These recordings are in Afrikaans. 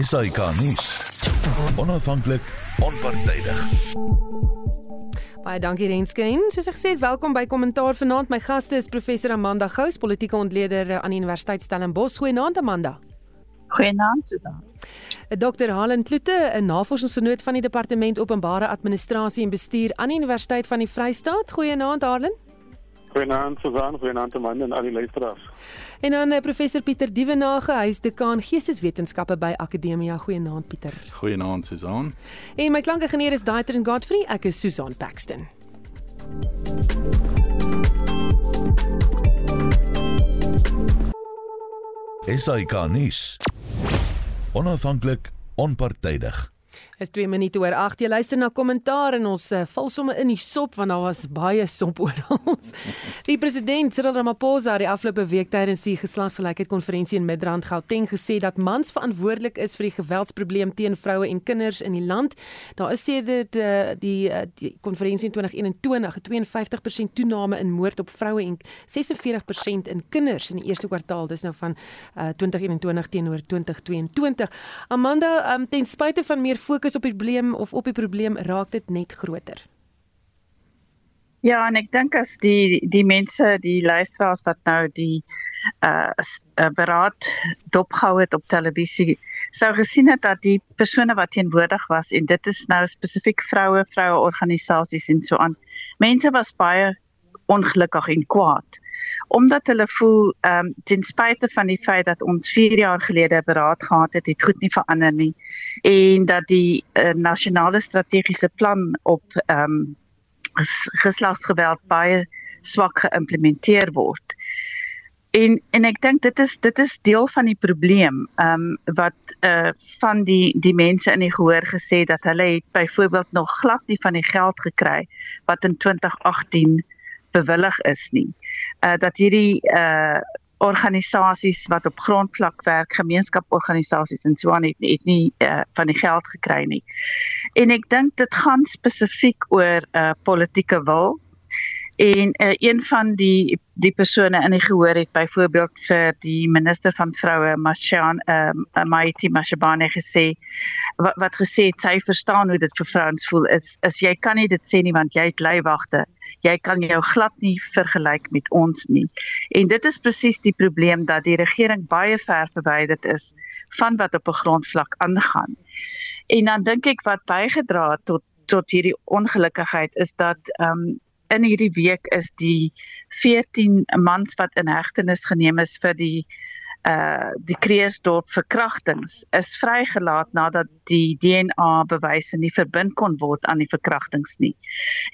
SAK nuus. Onafhanklik, onpartydig. Baie dankie Renskyn. Soos ek gesê het, welkom by Kommentaar vanaand. My gaste is professor Amanda Gous, politieke ontleder aan die Universiteit Stellenbosch. Goeienaand Amanda. Goeienaand Susan. Dr. Helen Kloete, 'n navorsingsgenoot van die Departement Openbare Administrasie en Bestuur aan die Universiteit van die Vrystaat. Goeienaand Helen. Goeienaand Susan, goeienaand en al die luisteraars. En dan uh, professor Pieter Dievenage, hy is dekaan Geesteswetenskappe by Akademia. Goeienaand Pieter. Goeienaand Susan. En my klankingenieur is Daiter en Godfrey. Ek is Susan Paxton. SAK nuus. Onafhanklik, onpartydig. Is 2 minute oor 8. Jy luister na kommentaar en ons uh, val sommer in die sop want daar was baie sop ons. Die president Cyril Ramaphosa het die afgelope week tydens die geslagsgelykheid konferensie in Midrand Gauteng gesê dat mans verantwoordelik is vir die geweldsprobleem teen vroue en kinders in die land. Daar is sedert uh, die uh, die konferensie in 2021 'n 52% toename in moord op vroue en 46% in kinders in die eerste kwartaal. Dis nou van uh, 2021 teenoor 2022. Amanda, um, ten spyte van meer fokus fokus op die probleem of op die probleem raak dit net groter. Ja, en ek dink as die die mense, die luisteraars wat nou die uh beraad dopgehou het op televisie sou gesien het dat die persone wat teenwoordig was en dit is nou spesifiek vroue, vroue organisasies en so aan. Mense was baie ongelukkig en kwaad omdat hulle voel ehm um, ten spyte van die feit dat ons 4 jaar gelede beraad gehad het, het goed nie verander nie en dat die uh, nasionale strategiese plan op ehm um, geslagsgeweld baie swak geïmplementeer word. En en ek dink dit is dit is deel van die probleem ehm um, wat uh van die die mense in die gehoor gesê dat hulle het byvoorbeeld nog glad nie van die geld gekry wat in 2018 bewillig is nie. Uh dat hierdie uh organisasies wat op grondvlak werk, gemeenskaporganisasies en so aan het, het nie uh, van die geld gekry nie. En ek dink dit gaan spesifiek oor uh, politieke wil En uh, een van die die persone in die gehoor het byvoorbeeld vir die minister van vroue Mashan ehm um, Maiti Mashabane gesê wat, wat gesê het sy verstaan hoe dit vir vrouens voel is is jy kan nie dit sê nie want jy het leiwagte. Jy kan jou glad nie vergelyk met ons nie. En dit is presies die probleem dat die regering baie ver verwyderd is van wat op 'n grondvlak aangaan. En dan dink ek wat bygedra het tot tot hierdie ongelukkigheid is dat ehm um, in hierdie week is die 14 mans wat in hegtenis geneem is vir die uh die Kreeusdorp verkrachtings is vrygelaat nadat die DNA bewyse nie verbind kon word aan die verkrachtings nie.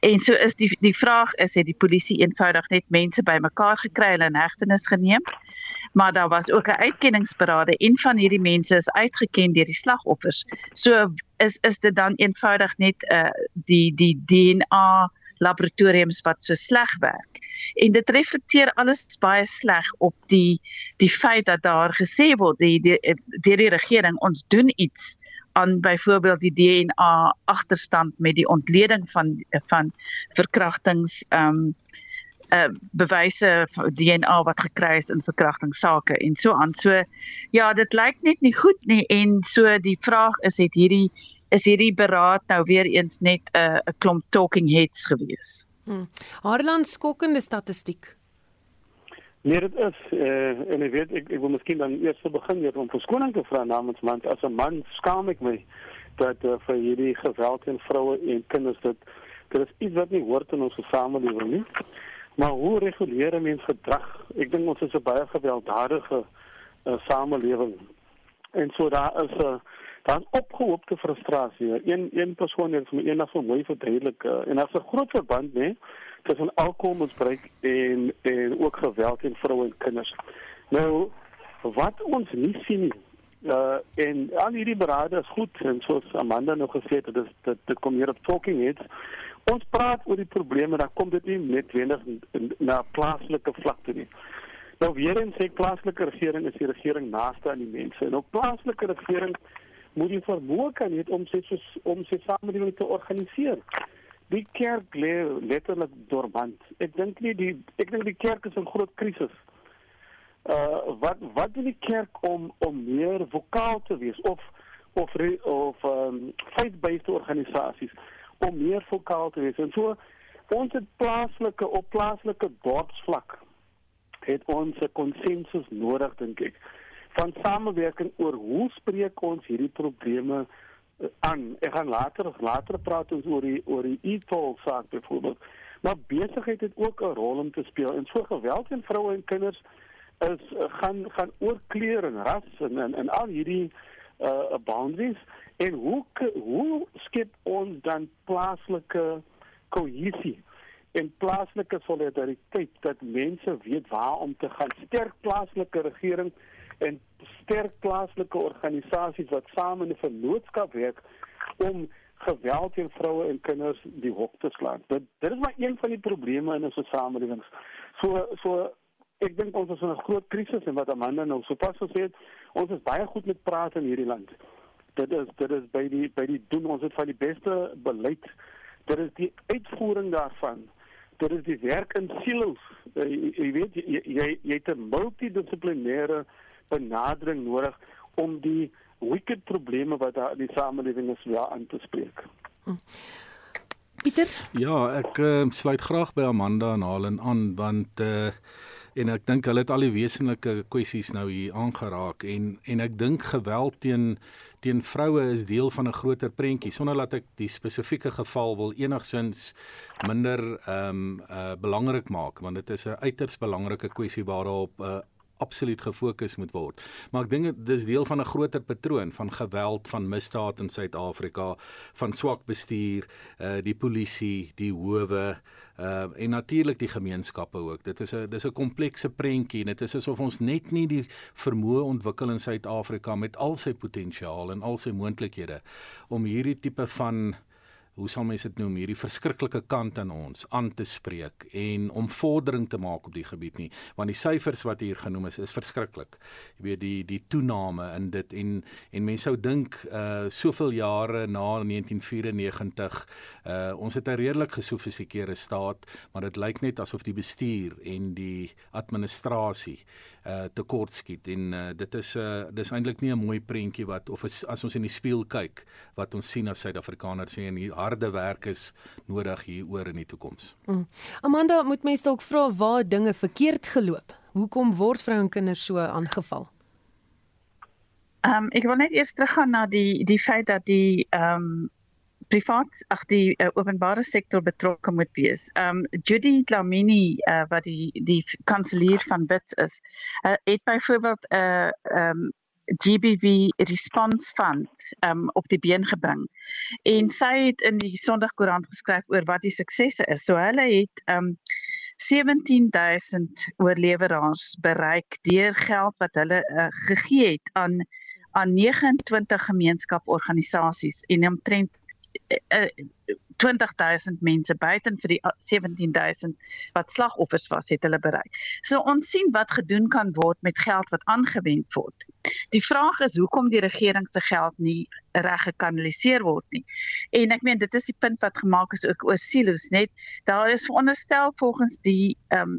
En so is die die vraag is het die polisie eenvoudig net mense bymekaar gekry en in hegtenis geneem? Maar daar was ook 'n uitkenningsberade en van hierdie mense is uitgeken deur die slagoffers. So is is dit dan eenvoudig net uh die die DNA laboratoriums wat so sleg werk. En dit reflekteer alles baie sleg op die die feit dat daar gesê word die deur die, die regering ons doen iets aan byvoorbeeld die DNA agterstand met die ontleding van van verkrachtings ehm um, uh bewyse DNA wat gekry is in verkrachtingssake en so aan. So ja, dit lyk net nie goed nie en so die vraag is het hierdie is hierdie beraad nou weer eens net 'n uh, 'n klomp talking heads gewees. Hmm. Harland skokkende statistiek. Nee, dit is uh, en ek weet ek ek wil miskien dan eers begin hier om verskoning te vra namens man as 'n man skaam ek my dat uh, vir hierdie geweld teen vroue en kinders dit dit is iets wat nie hoort in ons samelewing nie. Maar hoe reguleer mens gedrag? Ek dink ons is 'n baie gewelddadige uh, samelewing. En so daar is 'n uh, dan opgehoopte frustrasie. Een een persoon het vir my eendag so mooi verduidelik uh, en daar's 'n groot verband nê tussen alkoholmisbruik en en ook geweld teen vroue en kinders. Nou wat ons nie sien nie uh en al hierdie berade is goed en soos Amanda nog gesê het dit dit dit kom hier op talking heads ons praat oor die probleme dan kom dit nie net wenig na plaaslike vlak toe nie nou weer eens sê plaaslike regering is die regering naaste aan die mense en op plaaslike regering moet jy vermoë kan hê om sy om sy samelewing te organiseer. Die kerk lê letterlik dormant. Ek dink nie die ek dink die kerk is in groot krisis. Uh wat wat doen die kerk om om meer vokaal te wees of of re, of um, faith-based organisasies om meer vokaal te wees. En so ons het plaaslike op plaaslike dorpsvlak het ons 'n konsensus nodig dink ek van samewerking oor hoe spreek ons hierdie probleme uh, aan. Ek gaan later later praat ons oor die oor die e-toll saak byvoorbeeld. Maar besigheid het ook 'n rol om te speel. En so geweld teen vroue en kinders is uh, gaan gaan oor kleur en ras en en, en al hierdie uh boundaries en hoe hoe skep ons dan plaaslike kohesie en plaaslike solidariteit dat mense weet waar om te gaan sterk plaaslike regering en sterk plaaslike organisasies wat saam in 'n vennootskap werk om geweld teen vroue en kinders die hok te slaan. Dit dit is maar een van die probleme in ons samelewing. So so ek dink ons is in 'n groot krisis en wat Amanda nou sopas gesê het, ons is baie goed met praat in hierdie land. Dit is dit is by die by die doen ons het van die beste beleid. Dit is die uitvoering daarvan dit is die werk in silos. Uh, jy, jy weet jy jy, jy het 'n multidissiplinêre benadering nodig om die wicked probleme wat daar in die samelewing is weer aan te spreek. Hm. Pieter? Ja, ek uh, sluit graag by Amanda en Halen aan want uh en ek dink hulle het al die wesenlike kwessies nou hier aangeraak en en ek dink geweld teen teen vroue is deel van 'n groter prentjie sonder dat ek die spesifieke geval wil enigsins minder ehm um, uh belangrik maak want dit is 'n uiters belangrike kwessie waarop 'n uh, absoluut gefokus moet word. Maar ek dink dit is deel van 'n groter patroon van geweld, van misdaad in Suid-Afrika, van swak bestuur, uh die polisie, die howe, uh en natuurlik die gemeenskappe ook. Dit is 'n dis 'n komplekse prentjie en dit is asof ons net nie die vermoë ontwikkel in Suid-Afrika met al sy potensiaal en al sy moontlikhede om hierdie tipe van hoe sal mense dit noem? Hierdie verskriklike kant aan ons aan te spreek en om vordering te maak op die gebied nie want die syfers wat hier genoem is is verskriklik. Jy weet die die toename in dit en en mense sou dink uh soveel jare na 1994 uh ons het 'n redelik gesofistikeerde staat maar dit lyk net asof die bestuur en die administrasie uh tekortskiet en uh, dit is 'n uh, dis eintlik nie 'n mooi prentjie wat of is, as ons in die spieël kyk wat ons sien as Suid-Afrikaners sê en hier harde werk is nodig hier oor in die toekoms. Mm. Amanda moet mense dalk vra waar dinge verkeerd geloop. Hoekom word vroue en kinders so aangeval? Ehm um, ek wil net eers teruggaan na die die feit dat die ehm um, privaat ag die uh, openbare sektor betrokke moet wees. Um Judy Dlamini uh, wat die die kanselier van Bits is, uh, het byvoorbeeld 'n uh, um GBV response fund um op die been gebring. En sy het in die Sondagkoerant geskryf oor wat die suksesse is. So hulle het um 17000 oorleweraars bereik deur geld wat hulle uh, gegee het aan aan 29 gemeenskaporganisasies en omtrent 20000 mense buiten vir die 17000 wat slagoffers was het hulle bereik. So ons sien wat gedoen kan word met geld wat aangewend word. Die vraag is hoekom die regering se geld nie reg gekanaliseer word nie. En ek meen dit is die punt wat gemaak is ook oor silos net. Daar is veronderstel volgens die ehm um,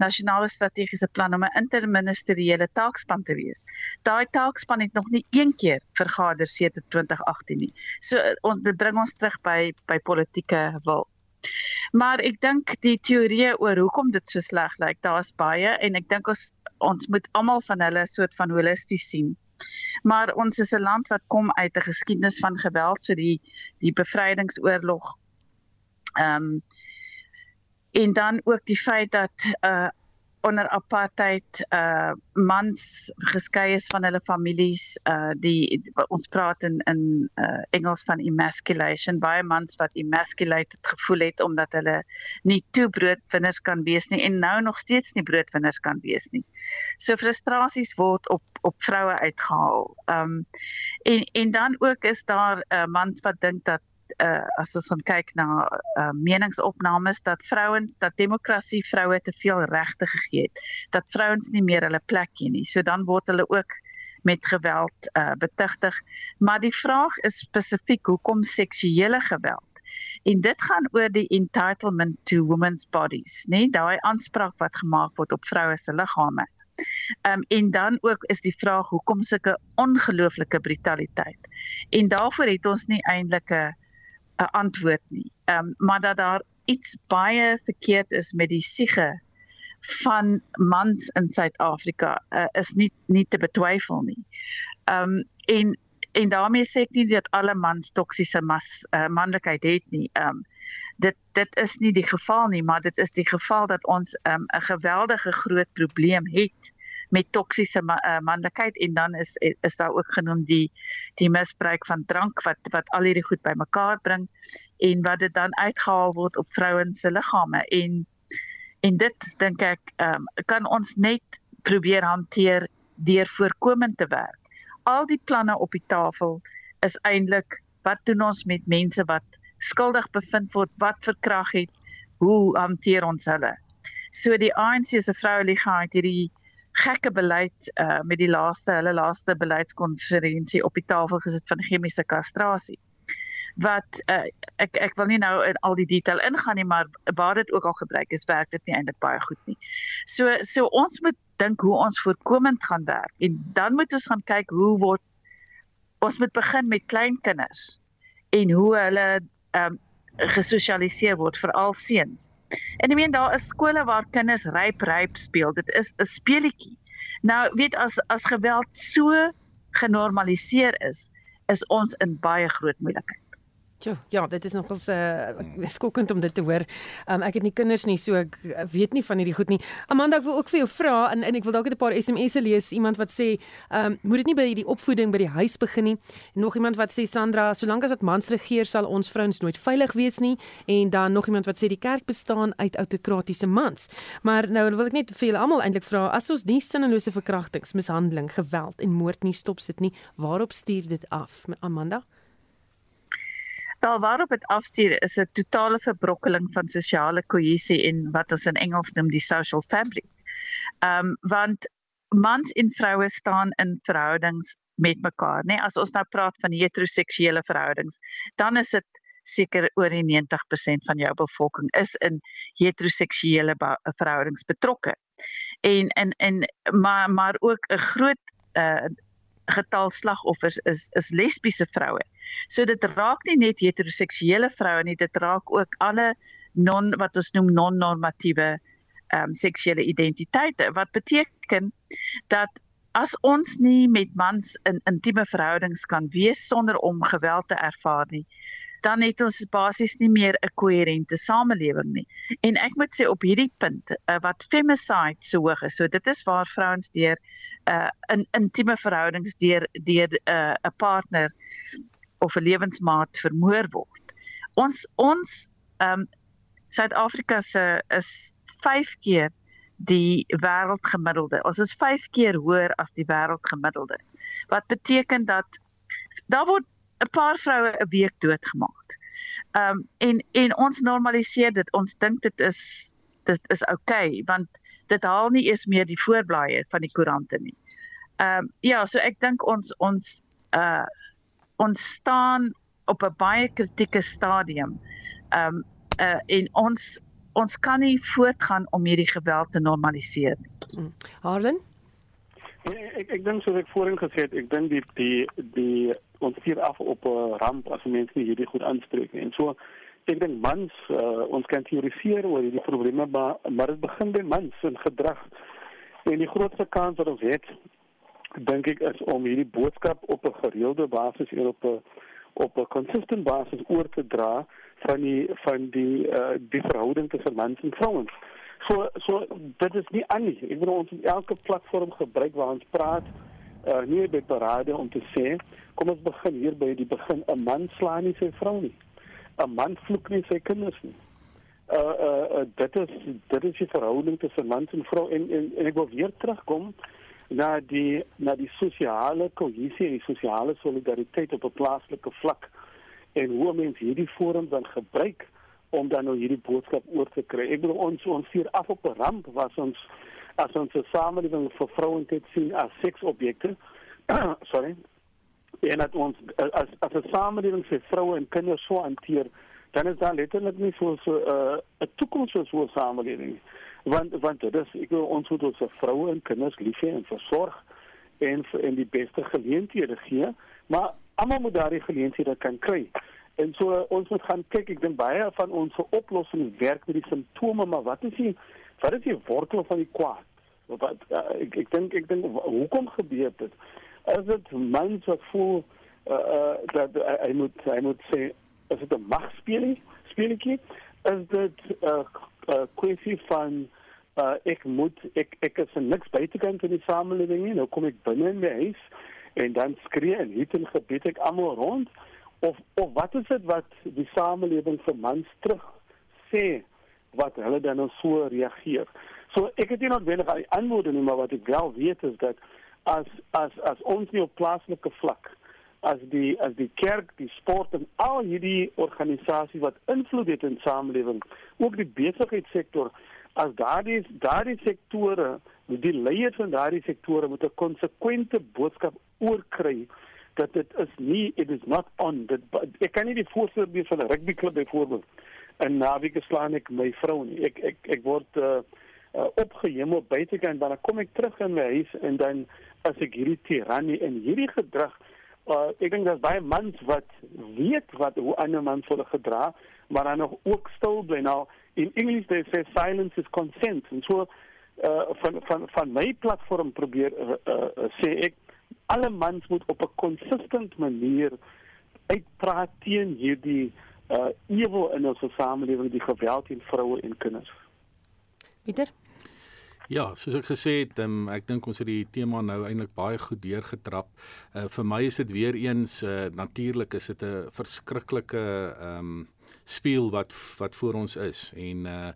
nasionale strategiese plan om 'n interministeriële taakspan te wees. Daai taakspan het nog nie een keer vergader sedert 2018 nie. So on, dit bring ons terug by by politieke wil. Maar ek dink die teorie oor hoekom dit so sleg lyk, daar's baie en ek dink ons ons moet almal van hulle soort van holisties sien. Maar ons is 'n land wat kom uit 'n geskiedenis van geweld, so die die bevrydingsoorlog. Ehm um, en dan ook die feit dat uh onder apartheid uh mans geskei is van hulle families uh die ons praat in in uh Engels van emasculation baie mans wat emasculated gevoel het omdat hulle nie toe broodwinners kan wees nie en nou nog steeds nie broodwinners kan wees nie. So frustrasies word op op vroue uitgehaal. Um en en dan ook is daar uh mans wat dink dat uh, as ons gaan kyk na uh, meningsopnames dat vrouens dat demokrasie vroue te veel regte gegee het dat vrouens nie meer hulle plek het nie. So dan word hulle ook met geweld uh, betuigtig maar die vraag is spesifiek hoekom seksuele geweld? En dit gaan oor die entitlement to women's bodies nê? Daai aanspraak wat gemaak word op vroue se liggame. Um, en dan ook is die vraag hoekom sulke ongelooflike brutaliteit. En daarvoor het ons nie eintlik 'n 'n antwoord nie. Ehm um, maar dat daar iets baie verkeerd is met die siege van mans in Suid-Afrika uh, is nie nie te betwyfel nie. Ehm um, en en daarmee sê ek nie dat alle mans toksiese mas uh, manlikheid het nie. Ehm um, dit dit is nie die geval nie, maar dit is die geval dat ons ehm, 'n um, geweldige groot probleem het met toksiese ma uh, manlikheid en dan is is daar ook genoem die die misbruik van drank wat wat al hierdie goed bymekaar bring en wat dit dan uitgehaal word op vrouens se liggame en en dit dink ek um, kan ons net probeer hanteer deur voorkomend te werk al die planne op die tafel is eintlik wat doen ons met mense wat skuldig bevind word, wat verkrag het, hoe hanteer ons hulle? So die ANC se vroue liga het hierdie gekke beleid uh met die laaste hulle laaste beleidskonferensie op die tafel gesit van chemiese kastrasie. Wat uh, ek ek wil nie nou in al die detail ingaan nie, maar waar dit ook al gebruik is, werk dit nie eintlik baie goed nie. So so ons moet dink hoe ons voorkomend gaan werk en dan moet ons gaan kyk hoe word ons moet begin met klein kinders en hoe hulle ehm um, gesosialiseer word veral seuns. En ek meen daar is skole waar kinders ryp ryp speel. Dit is 'n speletjie. Nou weet as as geweld so genormaliseer is, is ons in baie groot moeilikheid. Jo, ja, dit is nogals 'n uh, skokkend om dit te hoor. Um, ek het nie kinders nie, so ek weet nie van hierdie goed nie. Amanda, ek wil ook vir jou vra en en ek wil dalk net 'n paar SMS'e lees. Iemand wat sê, ehm, um, moet dit nie by die opvoeding by die huis begin nie. Nog iemand wat sê Sandra, solank as wat mans regeer, sal ons vrouens nooit veilig wees nie. En dan nog iemand wat sê die kerk bestaan uit autokratiese mans. Maar nou wil ek net vir julle almal eintlik vra, as ons nie sinnelose verkrachtings, mishandeling, geweld en moord nie stop sit nie, waarop stuur dit af? Amanda? Wel waarop dit afstuur is 'n totale verbrokkeling van sosiale kohesie en wat ons in Engels noem die social fabric. Ehm um, want mans en vroue staan in verhoudings met mekaar, nê? Nee, as ons nou praat van heteroseksuele verhoudings, dan is dit seker oor die 90% van jou bevolking is in heteroseksuele verhoudings betrokke. En en en maar maar ook 'n groot uh getal slagoffers is is lesbiese vroue. So dit raak nie net heteroseksuele vroue nie, dit raak ook alle non wat ons noem non-normatiewe ehm um, seksuele identiteite wat beteken dat as ons nie met mans in intieme verhoudings kan wees sonder om geweld te ervaar nie, dan het ons basies nie meer 'n koherente samelewing nie. En ek moet sê op hierdie punt uh, wat femicide so hoog is, so dit is waar vrouens deur 'n uh, in intieme verhoudings deur deur 'n uh, partner of 'n lewensmaat vermoor word. Ons ons ehm um, Suid-Afrika se is 5 keer die wêreldgemiddelde. Ons is 5 keer hoër as die wêreldgemiddelde. Wat beteken dat daar word 'n paar vroue 'n week doodgemaak. Ehm um, en en ons normaliseer dit. Ons dink dit is dit is oukei okay, want dit haal nie eens meer die voorblaaie van die koerante nie. Ehm um, ja, so ek dink ons ons uh ons staan op 'n baie kritieke stadium. Ehm um, uh en ons ons kan nie voortgaan om hierdie geweld te normaliseer nie. Hmm. Harlan? Nee, ek ek dink soos ek voorheen gesê het, ek dink die die die ons hier af op 'n ramp as mense nie hierdie goed aanspreek nie. En so ek dink mans uh, ons kan teoriseer oor hierdie probleme maar maar dit begin by mans en gedrag. En die grootste kans wat ons het dink ek is om hierdie boodskap op 'n gereelde basis en op 'n op 'n consistent basis oor te dra van die van die uh, die verhouding tussen mans en vrouens. So so dit is nie aan nie. Ek bedoel ons het elke platform gebruik waar ons praat uh, nie by parade om te sê kom ons begin hier by die begin. 'n man slaan nie sy vrou nie. 'n man vloek nie sy kinders nie. Uh uh, uh dit is dit is die verhouding tussen man en vrou en, en en ek wil weer terugkom na die na die sosiale kohesie en die sosiale solidariteit op 'n plaaslike vlak en hoe mense hierdie forum dan gebruik om dan nou hierdie boodskap oor te kry. Ek bedoel ons ons hier af op 'n ramp was ons as ons 'n samelewing vir vrouens het sien as seksobjekte. sorry. En dat ons as as 'n samelewing vir vroue en kinders so hanteer, dan is daar letterlik nie so 'n uh, 'n toekoms vir so 'n samelewing want want dit is ek wil ons moet ons vroue en kinders lief hê en versorg en en die beste geleenthede gee maar almal moet daardie geleenthede kan kry en so ons moet gaan kyk ek dink baie van ons oplossings werk met die simptome maar wat is die wat is die wortel van die kwaad? Wat uh, ek ek dink ek dink hoekom gebeur dit? As dit mens wat voel uh, uh, dat uh, hy moet hy moet sê is dit 'n magspeling speletjie is dit 'n uh, uh, kwessie van uh, ek moet ek ek is niks buitekant in die samelewing nie nou kom ek binne in my huis en dan skree en hiet en gebied ek almal rond? Of of wat is dit wat die samelewing vir mans terug sê wat hulle dan nou so reageer. So ek het nie noodwendig al die antwoorde nie, maar wat ek wel weet is dat as as as ons nie op plaaslike vlak as die as die kerk, die sport en al hierdie organisasies wat invloed het in samelewing, ook die besigheidssektor, as daardie daardie sektore, die leiers van daardie sektore moet 'n konsekwente boodskap oorkry dat dit is nie it is not on that ek kan nie die voorbeeld van 'n rugbyklub byvoorbeeld en naweek slaan ek my vrou nie. Ek ek ek word uh, uh, opgehemel buitekant dan kom ek terug in my huis en dan as ek hierdie tirannie en hierdie gedrag uh, ek dink daar's baie mans wat weet wat hoe ander mans hulle gedra maar dan nog ook stil bly nou in Engels they say silence is consent en so uh, van van van my platform probeer uh, uh, sê ek alle mans moet op 'n consistent manier uitpraat teen hierdie ewel in ons samelewing die geweld teen vroue en kinders. Pieter Ja, soos ek gesê het, um, ek dink ons het die tema nou eintlik baie goed deurgetrap. Uh vir my is dit weer eens uh natuurlik is dit 'n verskriklike ehm um, speel wat wat voor ons is en uh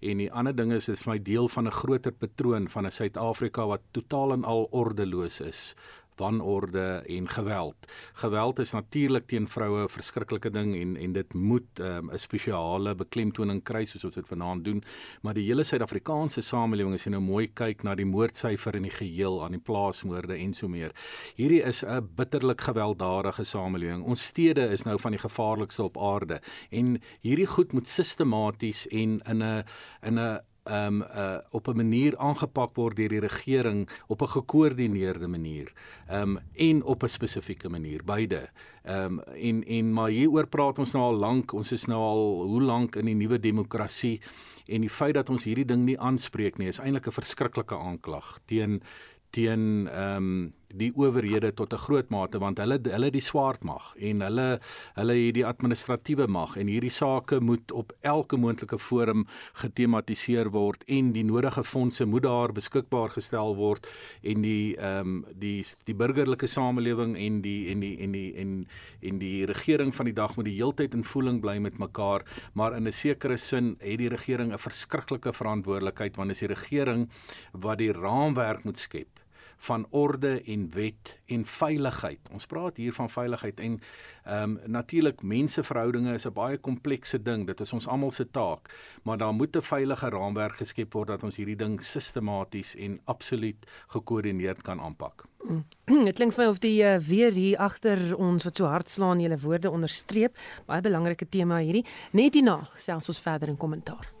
en die ander ding is dit is vir my deel van 'n groter patroon van 'n Suid-Afrika wat totaal en al ordeloos is wanorde en geweld. Geweld is natuurlik teen vroue 'n verskriklike ding en en dit moet ehm, 'n um, spesiale beklemtoning kry soos ons dit vanaand doen, maar die hele Suid-Afrikaanse samelewing as jy nou mooi kyk na die moordsyfer in die geheel aan die plaasmoorde en so meer. Hierdie is 'n bitterlik gewelddadige samelewing. Ons stede is nou van die gevaarlikste op aarde en hierdie goed moet sistematies en in 'n in 'n um uh op 'n manier aangepak word deur die regering op 'n gekoördineerde manier. Um en op 'n spesifieke manier, beide. Um en en maar hieroor praat ons nou al lank. Ons is nou al hoe lank in die nuwe demokrasie en die feit dat ons hierdie ding nie aanspreek nie is eintlik 'n verskriklike aanklag teen teen ehm um, die owerhede tot 'n groot mate want hulle hulle die swart mag en hulle hulle het die administratiewe mag en hierdie sake moet op elke moontlike forum getematiseer word en die nodige fondse moet daar beskikbaar gestel word en die ehm um, die die burgerlike samelewing en die en die en die en en die regering van die dag moet die heeltyd in voeling bly met mekaar maar in 'n sekere sin het die regering 'n verskriklike verantwoordelikheid want is die regering wat die raamwerk moet skep van orde en wet en veiligheid. Ons praat hier van veiligheid en ehm um, natuurlik menseverhoudinge is 'n baie komplekse ding. Dit is ons almal se taak, maar daar moet 'n veilige raamwerk geskep word dat ons hierdie ding sistematies en absoluut gekoördineerd kan aanpak. Dit klink vir my of die uh, weer hier agter ons wat so hard slaan julle woorde onderstreep. Baie belangrike tema hierdie. Net hierna selfs ons verder in kommentaar.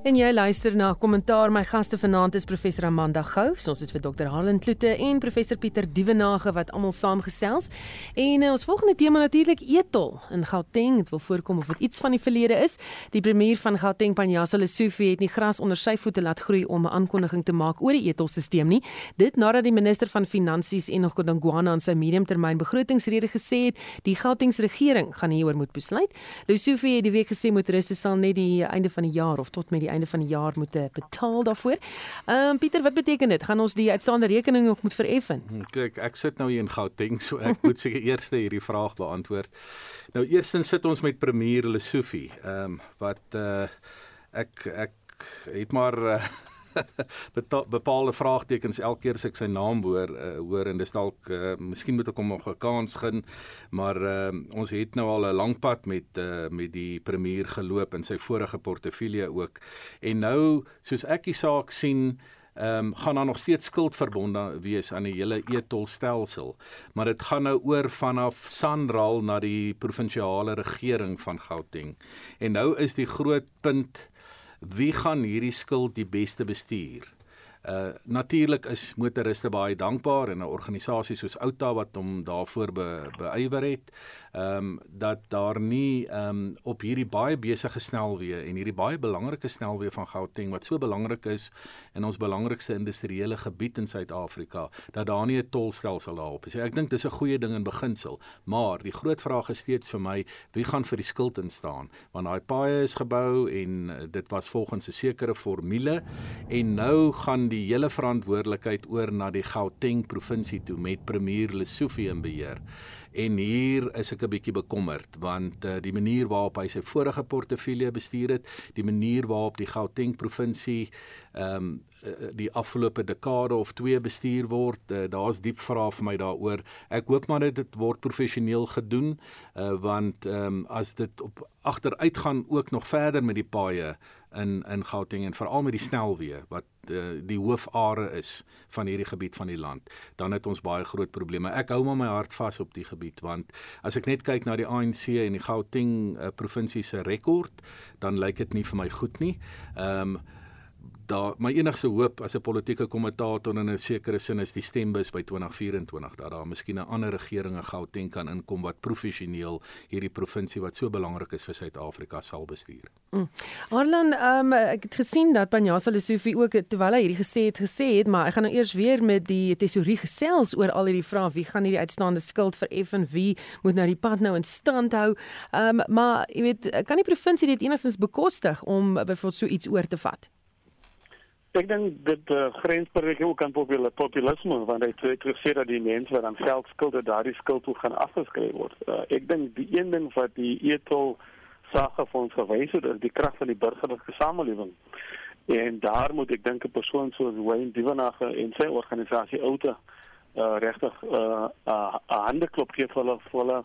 En jy luister na kommentaar. My gaste vanaand is professor Amanda Gou, ons het vir dokter Helen Kloete en professor Pieter Dievenage wat almal saamgesels. En uh, ons volgende tema natuurlik etol in Gauteng. Dit wil voorkom of dit iets van die verlede is. Die premier van Gauteng, Panjasa Lesufi, het nie gras onder sy voete laat groei om 'n aankondiging te maak oor die etolstelsel nie. Dit nadat die minister van Finansies en nog Godongwana aan sy mediumtermyn begrotingsrede gesê het, die Gautengse regering gaan hieroor moet besluit. Lesufi het die week gesê motoriste sal net die einde van die jaar of tot met die einde van die jaar moet eh, betaal daarvoor. Ehm um, Pieter, wat beteken dit? Gaan ons die uitstaande rekening nog moet vereffen? Hmm, kyk, ek sit nou hier in Gauteng, so ek moet seker eers hierdie vraag beantwoord. Nou eerstens sit ons met premier Lesofie, ehm um, wat uh ek ek het maar uh, bepaalde vraagtekens elke keer as ek sy naam hoor uh, hoor en dis dalk uh, miskien moet ek hom nog 'n kans gun maar uh, ons het nou al 'n lang pad met uh, met die premier geloop in sy vorige portefeulje ook. En nou soos ek die saak sien ehm um, gaan daar nog steeds skuld verbonde wees aan die hele etolstelsel maar dit gaan nou oor vanaf Sanral na die provinsiale regering van Gauteng. En nou is die groot punt wie gaan hierdie skuld die beste bestuur? Uh natuurlik is motoriste baie dankbaar en 'n organisasie soos Outa wat hom daarvoor be, beywer het ehm um, dat daar nie ehm um, op hierdie baie besige snelweë en hierdie baie belangrike snelweë van Gauteng wat so belangrik is in ons belangrikste industriële gebied in Suid-Afrika dat daar nie 'n tolstelsel daarop is. Ek dink dis 'n goeie ding in beginsel, maar die groot vraag is steeds vir my wie gaan vir die skuld instaan want daai paaie is gebou en uh, dit was volgens 'n sekere formule en nou gaan die hele verantwoordelikheid oor na die Gauteng provinsie toe met premier Lesofie in beheer. En hier is ek 'n bietjie bekommerd want uh, die manier waarop hy sy vorige portefeulje bestuur het, die manier waarop die Gauteng provinsie ehm um, die afgelope dekade of twee bestuur word, uh, daar's diep vrae vir my daaroor. Ek hoop maar dit word professioneel gedoen uh, want ehm um, as dit op agteruit gaan ook nog verder met die paaie in in Gauteng en veral met die snelweë wat uh, die hoofare is van hierdie gebied van die land, dan het ons baie groot probleme. Ek hou maar my hart vas op die gebied want as ek net kyk na die ANC en die Gauteng uh, provinsie se rekord, dan lyk dit nie vir my goed nie. Ehm um, daar my enigste hoop as 'n politieke kommentator in 'n sekere sin is die stembus by 2024 dat daar miskien 'n ander regering in Gauteng kan inkom wat professioneel hierdie provinsie wat so belangrik is vir Suid-Afrika sal bestuur. Mm. Arlan, um, ek het gesien dat Panjasa Lesofie ook terwyl hy hierdie gesê het gesê het, maar ek gaan nou eers weer met die tesourier gesels oor al hierdie vrae, wie gaan hierdie uitstaande skuld vereffen en wie moet nou die pad nou in stand hou? Um, maar jy weet, kan die provinsie dit enigstens bekostig om byvoorbeeld so iets oor te vat? Ek dink dit uh, grensbereik ook aan populisme want hy het gesê dat die mense wat aan geld skuld dat daardie skuld toe gaan afgeskryf word. Uh, ek dink die een ding wat die etol sake vir ons gewys het is die krag van die burgerlike samelewing. En daar moet ek dink 'n persoon soos Wayne Divenage en sy organisasie Outa uh, regtig 'n uh, uh, hande klop gee vir hulle vir hulle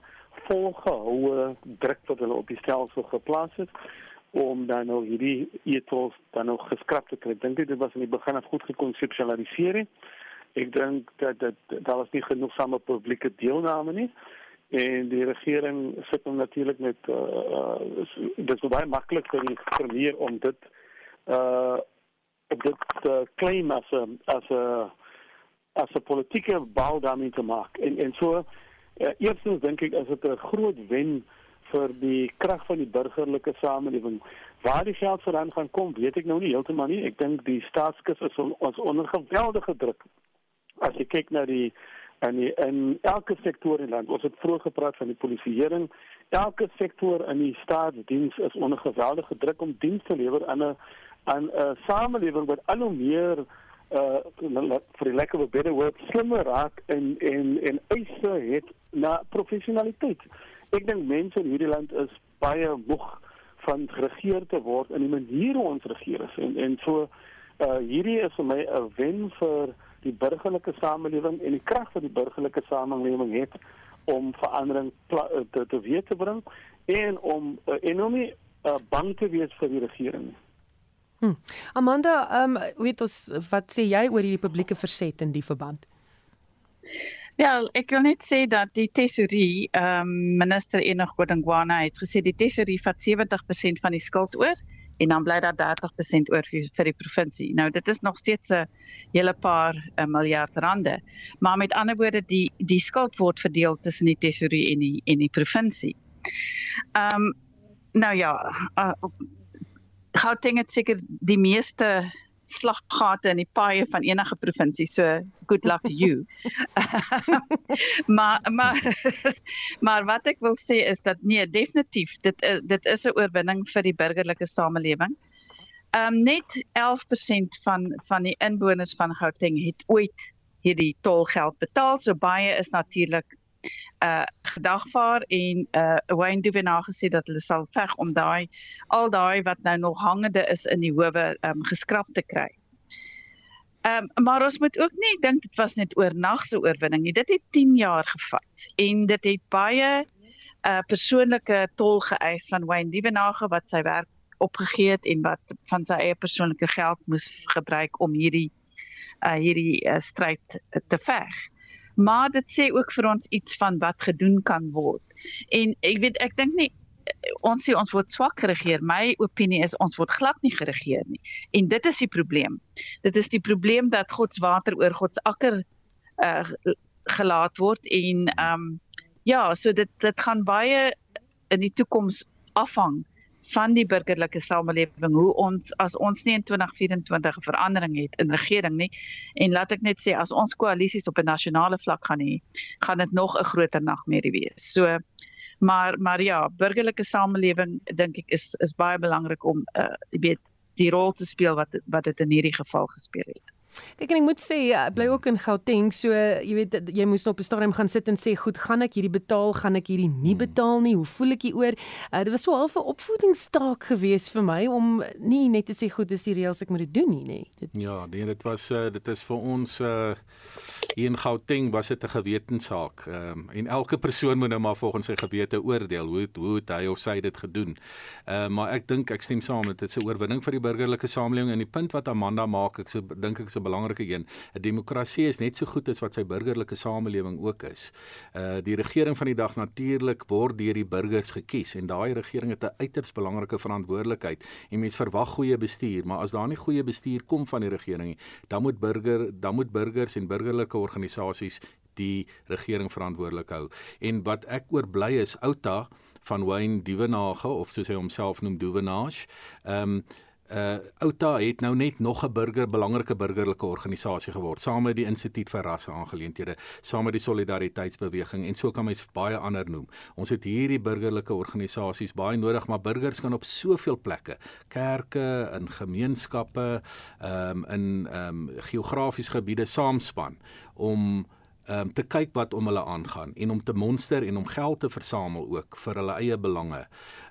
volgehoue druk wat hulle op die stelsel geplaas het om dan nou hierdie ethos dan nog geskraap te kry. Dink jy dit was in die begin af goed gekonseptualiseer? Ek dink dat dit daar was nie genoeg same publieke deelname nie en die regering sit hom natuurlik met uh, uh dit is baie maklik vir die premier om dit uh dit uh, claim as 'n as 'n as 'n politieke bou daarmee te maak. En en so uh, eerstens dink ek as dit 'n groot wen vir die krag van die burgerlike samelewing. Waar die geld vandaan gaan kom, weet ek nou nie heeltemal nie. Ek dink die staatskas is on, ons onder geweldige druk. As jy kyk na die en die, in elke sektor in land, ons het vroeër gepraat van die polisieering, elke sektor in die staatsdiens is onder geweldige druk om diens te lewer aan 'n aan 'n samelewing wat al hoe meer uh vir die lekker beter word slimmer raak en en en eise het na professionaliteit ek dink mense in hierdie land is baie moeg van geregeer te word in die manier hoe ons regeer is en en so uh hierdie is vir my 'n wen vir die burgerlike samelewing en die krag van die burgerlike samelewing het om verandering te te weer te bring en om uh, enorme uh, bang te wees vir die regering. Hm. Amanda, ehm um, weet ons wat sê jy oor hierdie publieke verset in die verband? Ja, ek wil net sê dat die tesourier, ehm um, minister Enoch Godongwana het gesê die tesourier vat 70% van die skuld oor en dan bly daar 30% oor vir, vir die provinsie. Nou dit is nog steeds 'n hele paar uh, miljard rande. Maar met ander woorde die die skuld word verdeel tussen die tesourier en die en die provinsie. Ehm um, nou ja, uh, Gauteng het seker die meeste slaggate in die paaie van enige provinsie. So good luck to you. maar maar maar wat ek wil sê is dat nee, definitief dit is dit is 'n oorwinning vir die burgerlike samelewing. Ehm um, net 11% van van die inwoners van Gauteng het ooit hierdie tolgeld betaal. So baie is natuurlik gedagvaar en uh Wayne Duvenage gesê dat hulle sal veg om daai al daai wat nou nog hangende is in die howe um geskraap te kry. Um maar ons moet ook nie dink dit was net oornagse oorwinning nie. Dit het 10 jaar gevat en dit het baie uh persoonlike tol geëis van Wayne Duvenage wat sy werk opgegee het en wat van sy eie persoonlike geld moes gebruik om hierdie uh hierdie uh, stryd te veg maar dit sê ook vir ons iets van wat gedoen kan word. En ek weet ek dink nie ons sê ons word swak geregeer. My opinie is ons word glad nie geregeer nie. En dit is die probleem. Dit is die probleem dat God se water oor God se akker uh gelaat word en ehm um, ja, so dit dit gaan baie in die toekoms afhang van die burgerlike samelewing hoe ons as ons nie in 2024 'n verandering het in regering nie en laat ek net sê as ons koalisies op 'n nasionale vlak gaan hê gaan dit nog 'n groter nagmerrie wees. So maar maar ja, burgerlike samelewing dink ek is is baie belangrik om uh weet die rol te speel wat wat dit in hierdie geval gespeel het. Kyk en ek moet sê ek bly ook in Gauteng, so jy weet jy moes op 'n stadium gaan sit en sê goed, gaan ek hierdie betaal, gaan ek hierdie nie hmm. betaal nie? Hoe voel ek hieroor? Uh, dit was so half 'n opvoedingsstaak geweest vir my om nie net te sê goed, dis die reëls ek moet dit doen nie, nê. Dit Ja, nee, dit was uh, dit is vir ons uh hier in Gauteng was dit 'n gewetensaak. Ehm um, en elke persoon moet nou maar volgens sy gewete oordeel hoe hoe het hy of sy dit gedoen. Ehm uh, maar ek dink ek stem saam dit is 'n oorwinning vir die burgerlike samelewing en die punt wat Amanda maak, ek so dink ek is 'n belangrike een. 'n Demokrasie is net so goed as wat sy burgerlike samelewing ook is. Uh die regering van die dag natuurlik word deur die burgers gekies en daai regering het 'n uiters belangrike verantwoordelikheid. En mense verwag goeie bestuur, maar as daar nie goeie bestuur kom van die regering nie, dan moet burger dan moet burgers en burgerlike organisasies die regering verantwoordelik hou. En wat ek oorbly is Outa van Wayne Duvenage of soos hy homself noem Duvenage. Ehm um, uh Outa het nou net nog 'n burger belangrike burgerlike organisasie geword saam met die Instituut vir Rasse Aangeleenthede, saam met die Solidariteitsbeweging en so kan mens baie ander noem. Ons het hierdie burgerlike organisasies baie nodig, maar burgers kan op soveel plekke, kerke, in gemeenskappe, ehm um, in ehm um, geografiese gebiede saamspan om um, te kyk wat om hulle aangaan en om te monster en om geld te versamel ook vir hulle eie belange.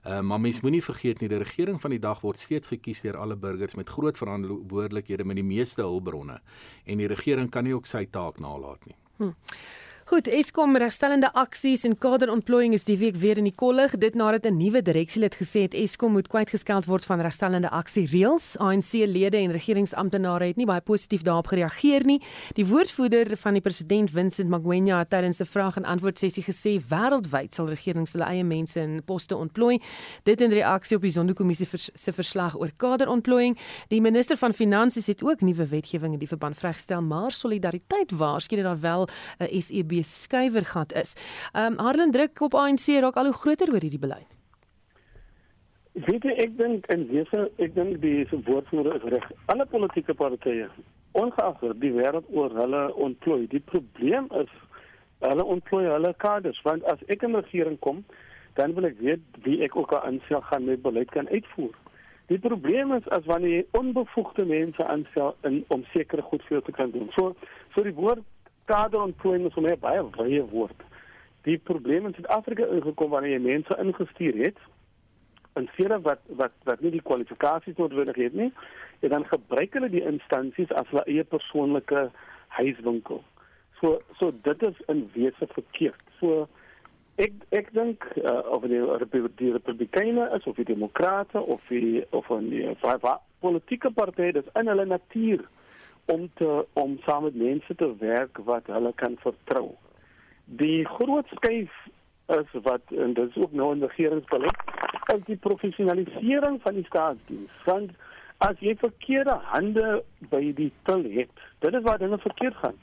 Um, maar mens moenie vergeet nie die regering van die dag word steeds gekies deur alle burgers met groot verantwoordelikhede met die meeste hulpbronne en die regering kan nie ook sy taak nalat nie. Hm. Goed, Eskom regstellende aksies en kaderontplooiing is die week weer in die kollig. Dit nadat 'n nuwe direksielid gesê het Eskom moet kwytgeskeld word van regstellende aksie reëls. ANC-lede en regeringsamptenare het nie baie positief daarop gereageer nie. Die woordvoerder van die president, Vincent Magwenya, het tydens 'n vraag en antwoord sessie gesê wêreldwyd sal regerings hulle eie mense in poste ontplooi. Dit in reaksie op die Sonderkommissie vers, se verslag oor kaderontplooiing. Die minister van Finansies het ook nuwe wetgewing in die verband vrygestel, maar solidariteit waarskynlik daar wel 'n SEB skuiwergat is. Ehm um, Harlan druk op ANC raak al hoe groter oor hierdie beleid. Weet jy ek dink in wese ek dink die woordvoerder is reg. Alle politieke partye ongeag die wêreld oor hulle ontplooi. Die probleem is hulle ontplooi hulle kaders want as ek in regering kom dan wil ek weet wie ek ook aan instel gaan met beleid kan uitvoer. Die probleem is as wanneer jy onbevoegde mense aanstel in om sekere goed vir te kan doen. So so die woord kaderontplooiing is vir my baie wye woord. Die probleem in Suid-Afrika ingekom wanneer jy mense ingestuur het en seker wat wat wat nie die kwalifikasies noodwendig het nie, en dan gebruik hulle die instansies as hulle eie persoonlike huiswinkel. So so dit is in wese verkeerd. So ek ek dink uh, of die, die Republikeine is of die Demokrate of die of 'n politieke party dis in hulle natuur om te om saam met mense te werk wat hulle kan vertrou. Die groot skuif is wat en dit is ook nou in die regeringsbeleid is die professionalisering van die staatsdiens. Want as jy verkeerde hande by die til het, dit is waar dinge verkeerd gaan.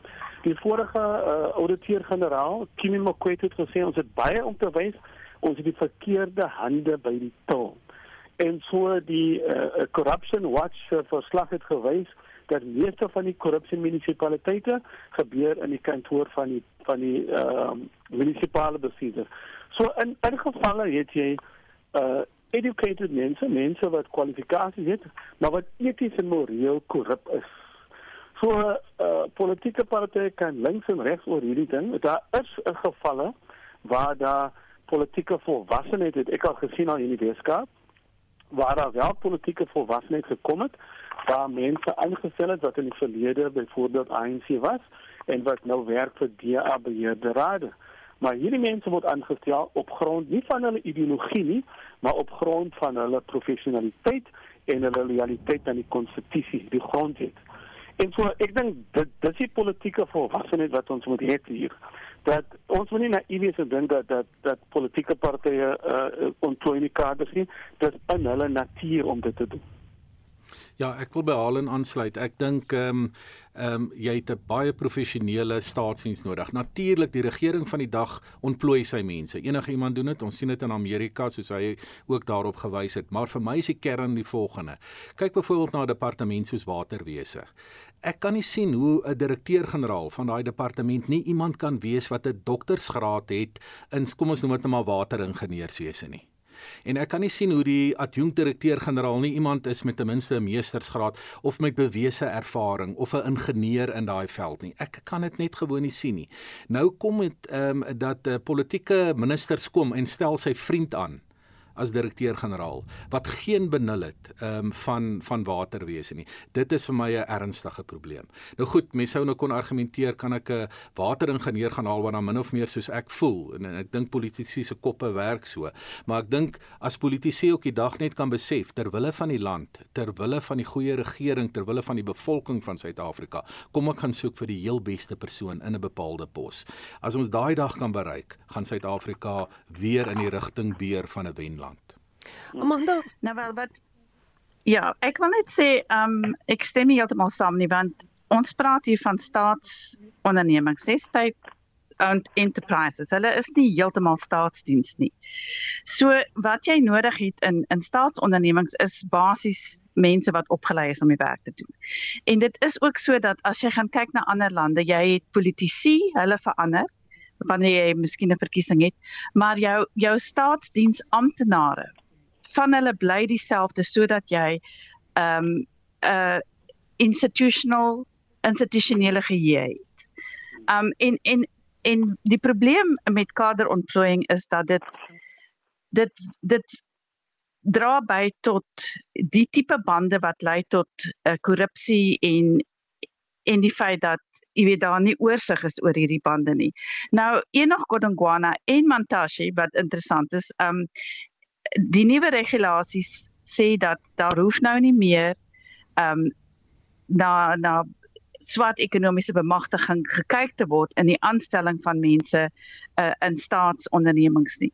Die vorige uh, ouditeur-generaal, Kimi Mokwetsi het gesê ons het baie om te wys, ons het die verkeerde hande by die til. En so die uh, corruption watch uh, verslag het gewys dat meeste van die korrupsie munisipaliteite gebeur in die kantoor van die van die ehm uh, munisipale bestuurder. So in in gevalle het jy uh educated mense, mense wat kwalifikasies het, maar wat eties en moreel korrup is. So uh, politieke party kan links en regs oor hierdie ding. Daar is 'n gevalle waar daar politieke volwassenheid het ek al gesien al in die Weskaap waar daar wel politieke volwassenheid gekom het waar mense aangestel het wat in die verlede byvoorbeeld ANC was en wat nou werk vir DA beheerde rade. Maar hierdie mense word aangestel op grond nie van hulle ideologie nie, maar op grond van hulle professionaliteit en hulle loyaliteit aan die konstitusie, die grondwet. En so ek dink dit dis die politieke volwassenheid wat ons moet hê hier. dat ons moet nie naïef wees en dink dat dat dat politieke partye uh, ontplooi nie kaders nie. Dit is in hulle natuur om dit te doen. Ja, ek wil by Halen aansluit. Ek dink ehm um, ehm um, jy het 'n baie professionele staatsdiens nodig. Natuurlik die regering van die dag ontplooi sy mense. Enige iemand doen dit. Ons sien dit in Amerika soos hy ook daarop gewys het. Maar vir my is die kern die volgende. Kyk byvoorbeeld na 'n departement soos waterwese. Ek kan nie sien hoe 'n direkteur-generaal van daai departement nie iemand kan wees wat 'n doktorsgraad het in kom ons noem dit nou maar wateringenieurswese nie. En ek kan nie sien hoe die adjunkdirekteur-generaal nie iemand is met ten minste 'n meestersgraad of met bewese ervaring of 'n ingenieur in daai veld nie. Ek kan dit net gewoon nie sien nie. Nou kom dit ehm um, dat uh, politieke ministers kom en stel sy vriend aan as direkteur-generaal wat geen benul het um, van van waterwese nie. Dit is vir my 'n ernstige probleem. Nou goed, mense sou nou kon argumenteer kan ek 'n wateringenieur gaan haal wat dan min of meer soos ek voel en, en ek dink politici se koppe werk so. Maar ek dink as politici ook die dag net kan besef ter wille van die land, ter wille van die goeie regering, ter wille van die bevolking van Suid-Afrika, kom ek gaan soek vir die heel beste persoon in 'n bepaalde pos. As ons daai dag kan bereik, gaan Suid-Afrika weer in die rigting beer van 'n wen land. Amanda, Nou wel wat Ja, ek wil net sê um ek stem nie heeltemal saam nie want ons praat hier van staatsondernemings, sê state owned enterprises. Hulle is nie heeltemal staatsdiens nie. So wat jy nodig het in in staatsondernemings is basies mense wat opgelei is om die werk te doen. En dit is ook so dat as jy gaan kyk na ander lande, jy het politici, hulle verander wanneer jy miskien 'n verkiesing het, maar jou jou staatsdiens amptenare van hulle bly dieselfde sodat jy ehm um, 'n uh, institutional institusionele geheue het. Um en en en die probleem met kaderontplooiing is dat dit dit dit dra by tot die tipe bande wat lei tot uh, korrupsie en en die feit dat jy weet daar nie oorsig is oor hierdie bande nie. Nou Enoch Godongwana en Mantashe wat interessant is, um die nuwe regulasies sê dat daar hoef nou nie meer um na na swart ekonomiese bemagtiging gekyk te word in die aanstelling van mense uh, in staatsondernemings nie.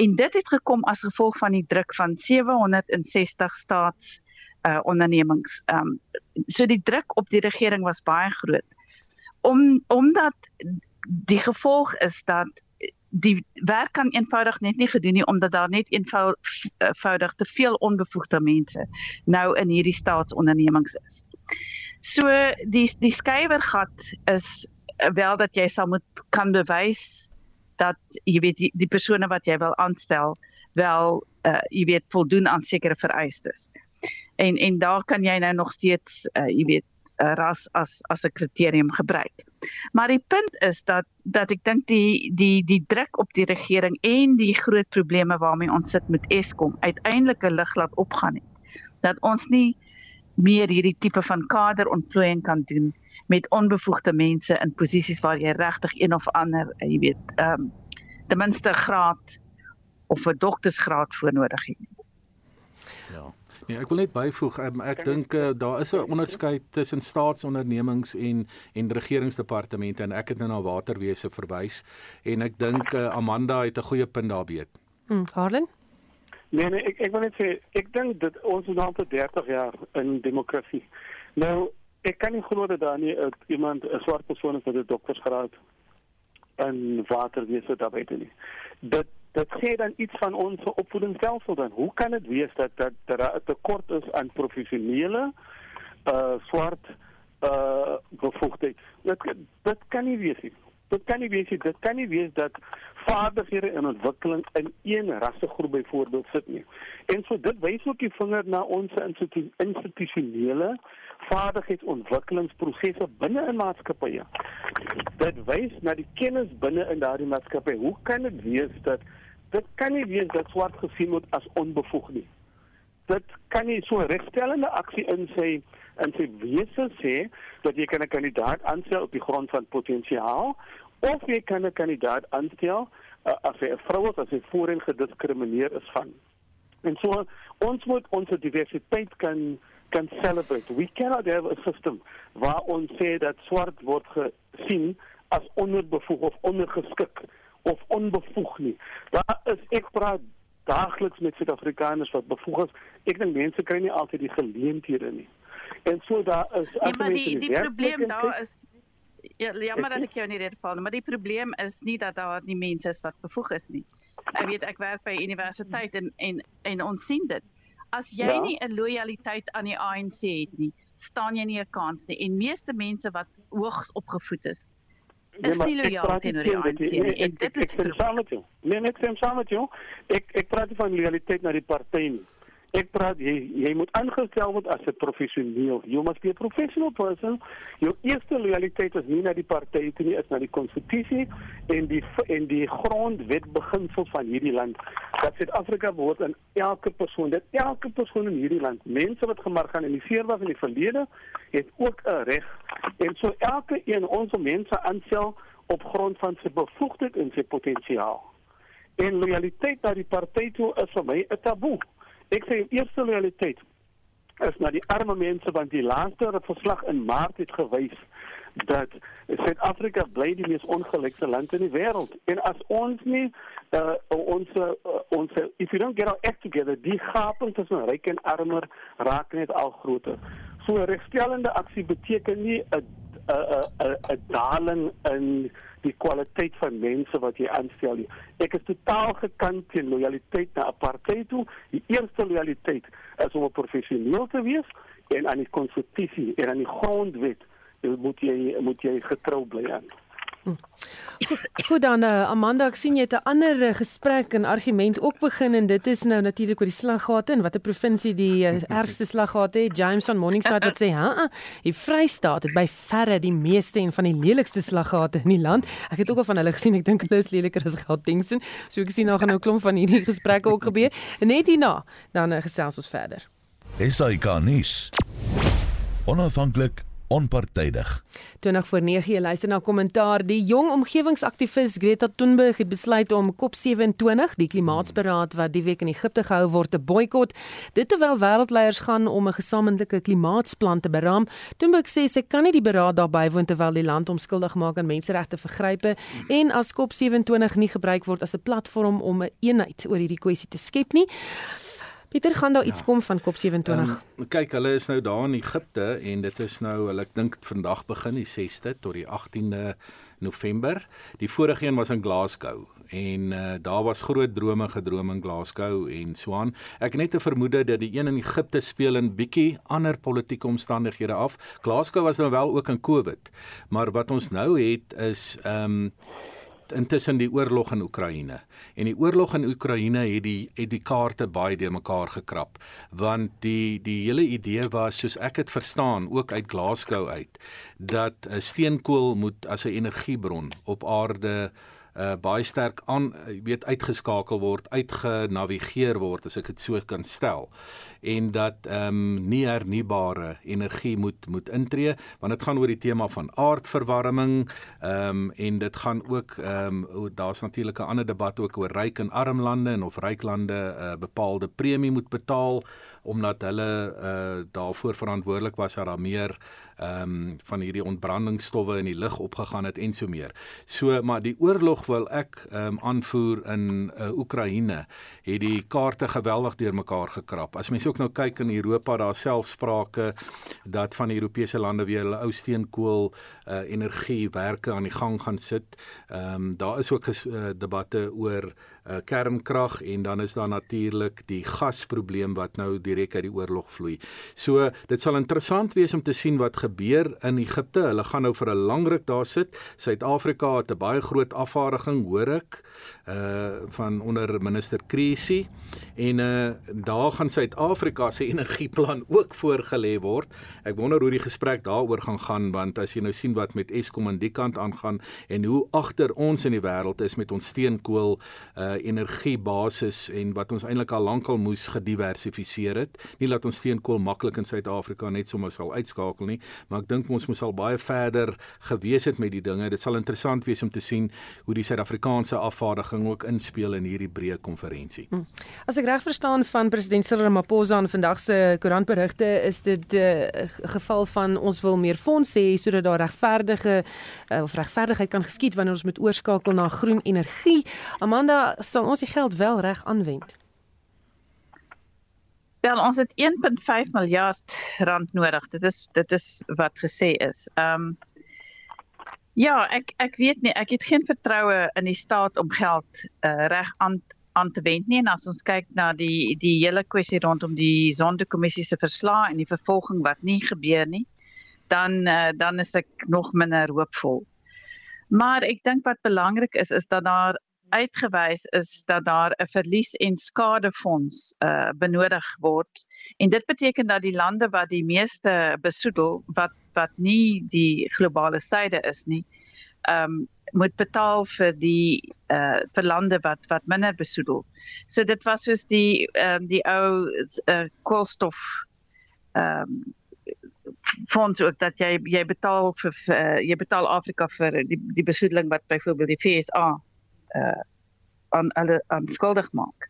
En dit het gekom as gevolg van die druk van 760 staats uh ondernemings. Um so die druk op die regering was baie groot. Om omdat die gevolg is dat die werk kan eenvoudig net nie gedoen nie omdat daar net eenvoudig te veel onbevoegde mense nou in hierdie staatsondernemings is. So die die skrywergat is wel dat jy sal moet kan bewys dat jy weet die, die persone wat jy wil aanstel wel uh, jy weet voldoen aan sekere vereistes. En en daar kan jy nou nog steeds uh, jy weet uh, ras as as 'n kriterium gebruik. Maar die punt is dat dat ek dink die die die druk op die regering en die groot probleme waarmee ons sit met Eskom uiteindelik 'n lig laat opgaan het. Dat ons nie meer hierdie tipe van kaderontplooiing kan doen met onbevoegde mense in posisies waar jy regtig een of ander, jy weet, ehm um, ten minste graad of 'n doktersgraad voor nodig het. Ja. Nee, ek wil net byvoeg, um, ek dink uh, daar is 'n onderskeid tussen staatsondernemings en en regeringsdepartemente en ek het nou na waterwese verwys en ek dink uh, Amanda het 'n goeie punt daarbeet. hm, Harlan? Nee nee, ek ek wil net sê ek dink dit ons is al 30 jaar in demokrasie. Nou, ek kan nie glo dat daar nie uh, iemand 'n swart persoon is met 'n doktorsgraad in waterwese daarbey het nie. Dit dit sê dan iets van ons opvoedingsstelsel dan. Hoe kan dit wees dat dat daar 'n tekort is aan professionele uh swart uh bevoegdheid? Dit dit kan nie wees nie. Dit kan nie wees nie. Dit kan nie wees dat vaardighede en ontwikkeling in een rassegroep byvoorbeeld sit nie. En so dit wys ook die vinger na ons institu institusionele vaardigheidsontwikkelingsprosesse binne 'n maatskappy. Dit wys na die kennis binne in daardie maatskappy. Hoe kan dit wees dat dit kan nie wees dat swart gesien word as onbevoeg nie. Dit kan nie so regstellende aksie in sy in sy wese sê dat jy kan 'n kandidaat aanstel op die grond van potensiaal of jy kan 'n kandidaat aanstel uh, as 'n vrou is as hy voorheen gediskrimineer is van. En so ons moet ons diversiteit kan kan celebrate. We cannot have a system waar ons sê dat swart word gesien as onderbevoeg of ondergeskik of onbevoeg nie. Daar is ek praat daagliks met Suid-Afrikaners wat bevoeg is. Ek dink mense kry nie altyd die geleenthede nie. En so daar is nee, maar die die, probleem daar is ja, jammer dat ek jou nie dit val, maar die probleem is nie dat daar nie mense is wat bevoeg is nie. Ek weet ek werk by universiteit en en en ons sien dit. As jy ja. nie 'n lojaliteit aan die ANC het nie, staan jy nie 'n kans nie. En meeste mense wat hoogs opgevoed is, is nee, nie lojaal teenoor die ANC nie. Nee, en dit is saam met jou. Nee, ek stem saam met jou. Ek ek praat van lojaliteit na die party nie. Ek praat jy jy moet aangestel word as 'n professioneel. You must be a professional person. Jou eerste lojaliteit is nie na die party toe nie, is na die konstitusie en die en die grondwetbeginsels van hierdie land. Dat Suid-Afrika behoort aan elke persoon, dat elke persoon in hierdie land, mense wat gemarginaliseer was in die verlede, het ook 'n reg. En so elke een ons mense aanstel op grond van sy bevoegdheid en sy potensiaal. En lojaliteit na die party toe is vir my 'n taboe. Ek sê eerste realiteit is na die arme mense want die laaste verslag in Maart het gewys dat Suid-Afrika bly die mees ongelukste land in die wêreld en as ons nie uh, ons uh, ons if you don't get our act together die gaping tussen ryk en armer raak net al groter. So regstellende aksie beteken nie 'n 'n 'n 'n daling in die kwaliteit van mense wat jy aanstel nie. Ek is totaal gekant teen lojaliteit na party toe. Die eerste lojaliteit is om 'n professioneel te wees en aan die konstitusie en aan die grondwet moet jy moet jy getrou bly aan. Goed, goed dan uh, Amanda, ek sien jy het 'n ander uh, gesprek en argument ook begin en dit is nou natuurlik oor die slaggate en watter provinsie die uh, ergste slaggate het. James van Morningside wat sê, "Ha, die Vrystaat het by verre die meeste en van die lelikste slaggate in die land." Ek het ook al van hulle gesien. Ek dink hulle is leliker as Gauteng. So ek sien nou gaan nou 'n klomp van hierdie gesprekke ook gebeur. Net hierna dan uh, gesels ons verder. SAK nuus. Onafhanklik onpartydig. 20 voor 9 jy luister na kommentaar. Die jong omgewingsaktivis Greta Thunberg het besluit om COP27, die klimaatsberaad wat die week in Egipte gehou word, te boikot. Dit terwyl wêreldleiers gaan om 'n gesamentlike klimaatsplan te beraam. Thunberg sê sy kan nie die beraad daarby woon terwyl die land omskuldig maak aan menseregte vergrype en as COP27 nie gebruik word as 'n platform om 'n een eenheid oor hierdie kwessie te skep nie. Pieter gaan daar iets ja. kom van COP27. Um, kyk, hulle is nou daar in Egipte en dit is nou, hulle ek dink vandag begin die 6de tot die 18de November. Die vorige een was in Glasgow en uh, daar was groot drome gedroom in Glasgow en so aan. Ek net te vermoed dat die een in Egipte speel in bietjie ander politieke omstandighede af. Glasgow was nou wel ook in COVID, maar wat ons nou het is ehm um, intussen die oorlog in Oekraïne. En die oorlog in Oekraïne het die het die kaarte baie de mekaar gekrap want die die hele idee was soos ek dit verstaan ook uit Glasgow uit dat steenkool moet as 'n energiebron op aarde uh baie sterk aan weet uitgeskakel word, uitgenavigeer word as ek dit so kan stel en dat ehm um, nie hernubare energie moet moet intree want dit gaan oor die tema van aardverwarming ehm um, en dit gaan ook ehm um, daar's natuurlik 'n ander debat ook oor ryk en arm lande en of ryk lande 'n uh, bepaalde premie moet betaal omdat hulle uh daarvoor verantwoordelik was dat daar meer ehm um, van hierdie ontbrandingsstowwe in die lug opgegaan het en so meer. So maar die oorlog wil ek ehm um, aanvoer in uh, Oekraïne het die kaarte geweldig deurmekaar gekrap. As mense ook nou kyk in Europa, daar selfsprake dat van die Europese lande weer hulle ou steenkool uh, energiewerke aan die gang gaan sit. Ehm um, daar is ook uh, debatte oor uh, kernkrag en dan is daar natuurlik die gasprobleem wat nou direk uit die oorlog vloei. So dit sal interessant wees om te sien wat gebeur in Egipte. Hulle gaan nou vir 'n lang ruk daar sit. Suid-Afrika het 'n baie groot afvaardiging, hoor ek, uh van onder minister Krisi en uh daar gaan Suid-Afrika se energieplan ook voorgelê word. Ek wonder hoe die gesprek daaroor gaan gaan want as jy nou sien wat met Eskom aan die kant aangaan en hoe agter ons in die wêreld is met ons steenkool uh energiebasis en wat ons eintlik al lankal moes gediversifiseer het. Nie laat ons steenkool maklik in Suid-Afrika net sommer sal uitskakel nie, maar ek dink ons moes al baie verder gewees het met die dinge. Dit sal interessant wees om te sien hoe die Suid-Afrikaanse afvaardiging regering ook inspel in hierdie breë konferensie. Hmm. As ek reg verstaan van president Cyril Ramaphosa in vandag se koerantberigte is dit 'n uh, geval van ons wil meer fondse hê sodat daar regverdige uh, of regverdigheid kan geskied wanneer ons moet oorskakel na groen energie. Amanda, sal ons die geld wel reg aanwend? Wel, ons het 1.5 miljard rand nodig. Dit is dit is wat gesê is. Ehm um, Ja, ek ek weet nie, ek het geen vertroue in die staat om geld uh, reg aan aan te wend nie en as ons kyk na die die hele kwessie rondom die sondekommissie se verslae en die vervolging wat nie gebeur nie, dan uh, dan is ek nog minder hoopvol. Maar ek dink wat belangrik is is dat daar uitgewys is dat daar 'n verlies en skadefonds uh benodig word. En dit beteken dat die lande wat die meeste besoedel wat wat nie die globale suide is nie, ehm um, moet betaal vir die uh vir lande wat wat minder besoedel. So dit was soos die ehm um, die ou uh, koolstof ehm um, fonds ook dat jy jy betaal vir uh, jy betaal Afrika vir die die besoedeling wat byvoorbeeld die FSA uh aan hulle aan skuldig maak.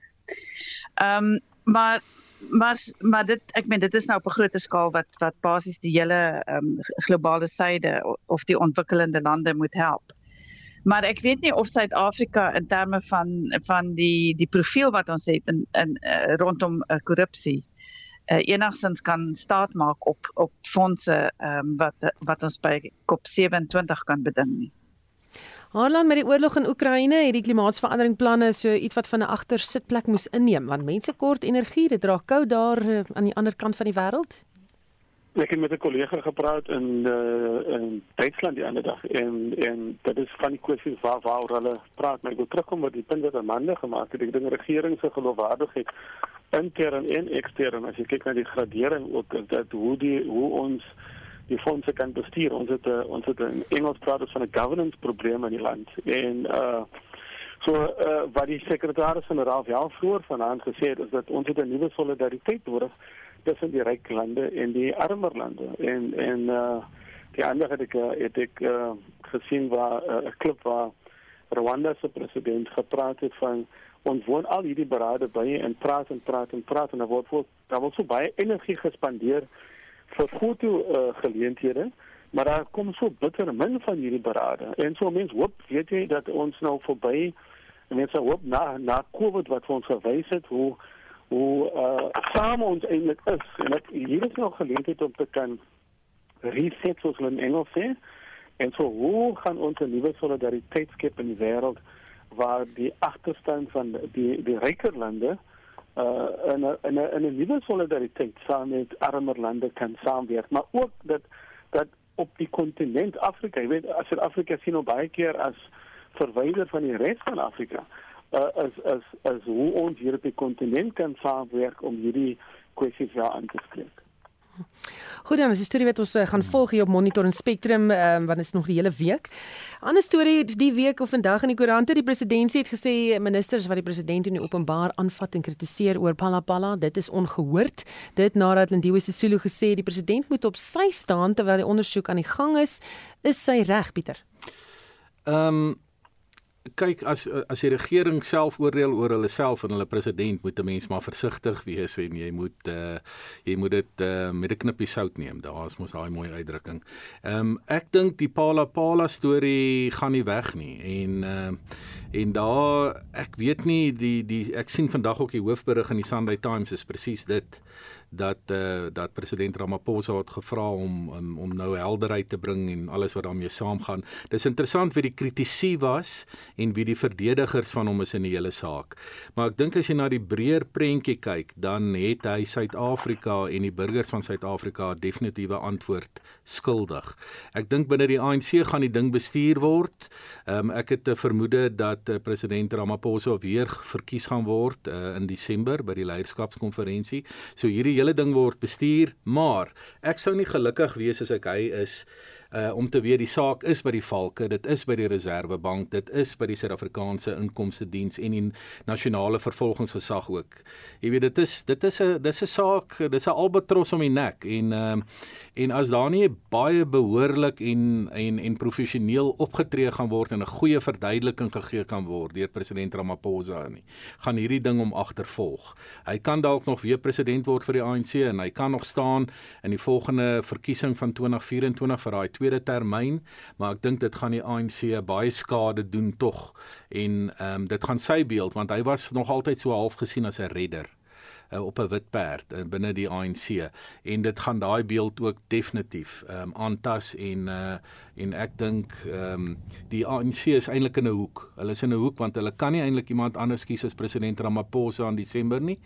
Ehm um, maar maar maar dit ek meen dit is nou op 'n groot skaal wat wat basies die hele ehm um, globale suide of die ontwikkelende lande moet help. Maar ek weet nie of Suid-Afrika in terme van van die die profiel wat ons het in in uh, rondom uh, korrupsie uh, enigstens kan staat maak op op fondse ehm um, wat wat ons by COP27 kan beding nie. Harland met die oorlog in Oekraïne het die klimaatsverandering planne so iets wat van 'n agtersitplek moes inneem want mense kort energie, dit dra koud daar uh, aan die ander kant van die wêreld. Ek het met 'n kollega gepraat in uh, in Duitsland die ander dag en en dit is van die kwessies waar waar hulle praat, maar ek wil terugkom met die punt wat Amanda gemaak het. Ek dink regering se geloofwaardigheid intern en ekstern as jy kyk na die gradering ook dat hoe die hoe ons die fondse kan bestuur. Ons het uh, ons het 'n Engels praat van 'n governance probleem in die land. En uh so uh wat die sekretaris-generaal wel vroeër vanaand gesê het is dat ons het 'n nuwe solidariteit nodig tussen die ryk lande en die armer lande. En en uh die ander het ek het ek uh, gesien waar 'n uh, klip waar Rwanda se president gepraat het van ons woon al hierdie berade by en praat en praat en praat en daar word daar word so baie energie gespandeer vir foto uh, geleenthede maar daar kom so bitter min van hierdie berade. En so mense hoop weet jy dat ons nou verby mense hoop na na Covid wat vir ons gewys het hoe hoe uh, saam ons eintlik is en ek hier is nog geleentheid om te kan reset soos hulle in Engels sê. En so hoe gaan ons 'n nuwe solidariteit skep in die wêreld waar die agterstand van die die ryker lande uh in 'n in 'n in 'n nuwe solidariteit saam met armer lande kan saamwerk, maar ook dat dat op die kontinent Afrika, jy weet Suid-Afrika sien op baie keer as verwyder van die res van Afrika, uh as as as hoe ons hier op die kontinent kan saamwerk om hierdie kwessies wel aan te spreek. Goed dan, dis 'n storie wat ons uh, gaan volg hier op Monitor en Spectrum, um, want dit is nog die hele week. Ander storie die week of vandag in die koerante, die president het gesê ministers wat die president in die openbaar aanvat en kritiseer oor Palapala, dit is ongehoord. Dit nadat Lindiwe Sisulu gesê die president moet op sy staan terwyl die ondersoek aan die gang is, is sy reg, Pieter. Ehm um, kyk as as die regering self oordeel oor hulle self en hulle president moet 'n mens maar versigtig wees en jy moet uh, jy moet dit uh, met 'n knippie sout neem. Daar's mos daai mooi uitdrukking. Ehm um, ek dink die Pala Pala storie gaan nie weg nie en uh, en daar ek weet nie die die ek sien vandag ook die hoofberig in die Sunday Times is presies dit dat uh, dat president Ramaphosa het gevra om um, om nou helderheid te bring en alles wat daarmee saamgaan. Dis interessant wie die kritisie was en wie die verdedigers van hom is in die hele saak. Maar ek dink as jy na die breër prentjie kyk, dan het hy Suid-Afrika en die burgers van Suid-Afrika definitiewe antwoord skuldig. Ek dink binne die ANC gaan die ding bestuur word. Um, ek het 'n vermoede dat uh, president Ramaphosa weer verkies gaan word uh, in Desember by die leierskapskonferensie. So hierdie hele ding word bestuur, maar ek sou nie gelukkig wees as ek hy is uh om te weet die saak is by die valke, dit is by die Reserwebank, dit is by die Suid-Afrikaanse Inkomste Diens en die nasionale vervolgingsgesag ook. Jy weet dit is dit is 'n dis 'n saak, dis 'n albatros om die nek en ehm uh, en as daar nie baie behoorlik en en en professioneel opgetree gaan word en 'n goeie verduideliking gegee kan word deur president Ramaphosa nie, gaan hierdie ding om agtervolg. Hy kan dalk nog weer president word vir die ANC en hy kan nog staan in die volgende verkiesing van 2024 vir daai tweede termyn, maar ek dink dit gaan die ANC baie skade doen tog. En ehm um, dit gaan sy beeld want hy was nog altyd so half gesien as 'n redder uh, op 'n wit perd uh, binne die ANC en dit gaan daai beeld ook definitief um, aantas en uh, en ek dink ehm um, die ANC is eintlik in 'n hoek. Hulle is in 'n hoek want hulle kan nie eintlik iemand anders kies as president Ramaphosa in Desember nie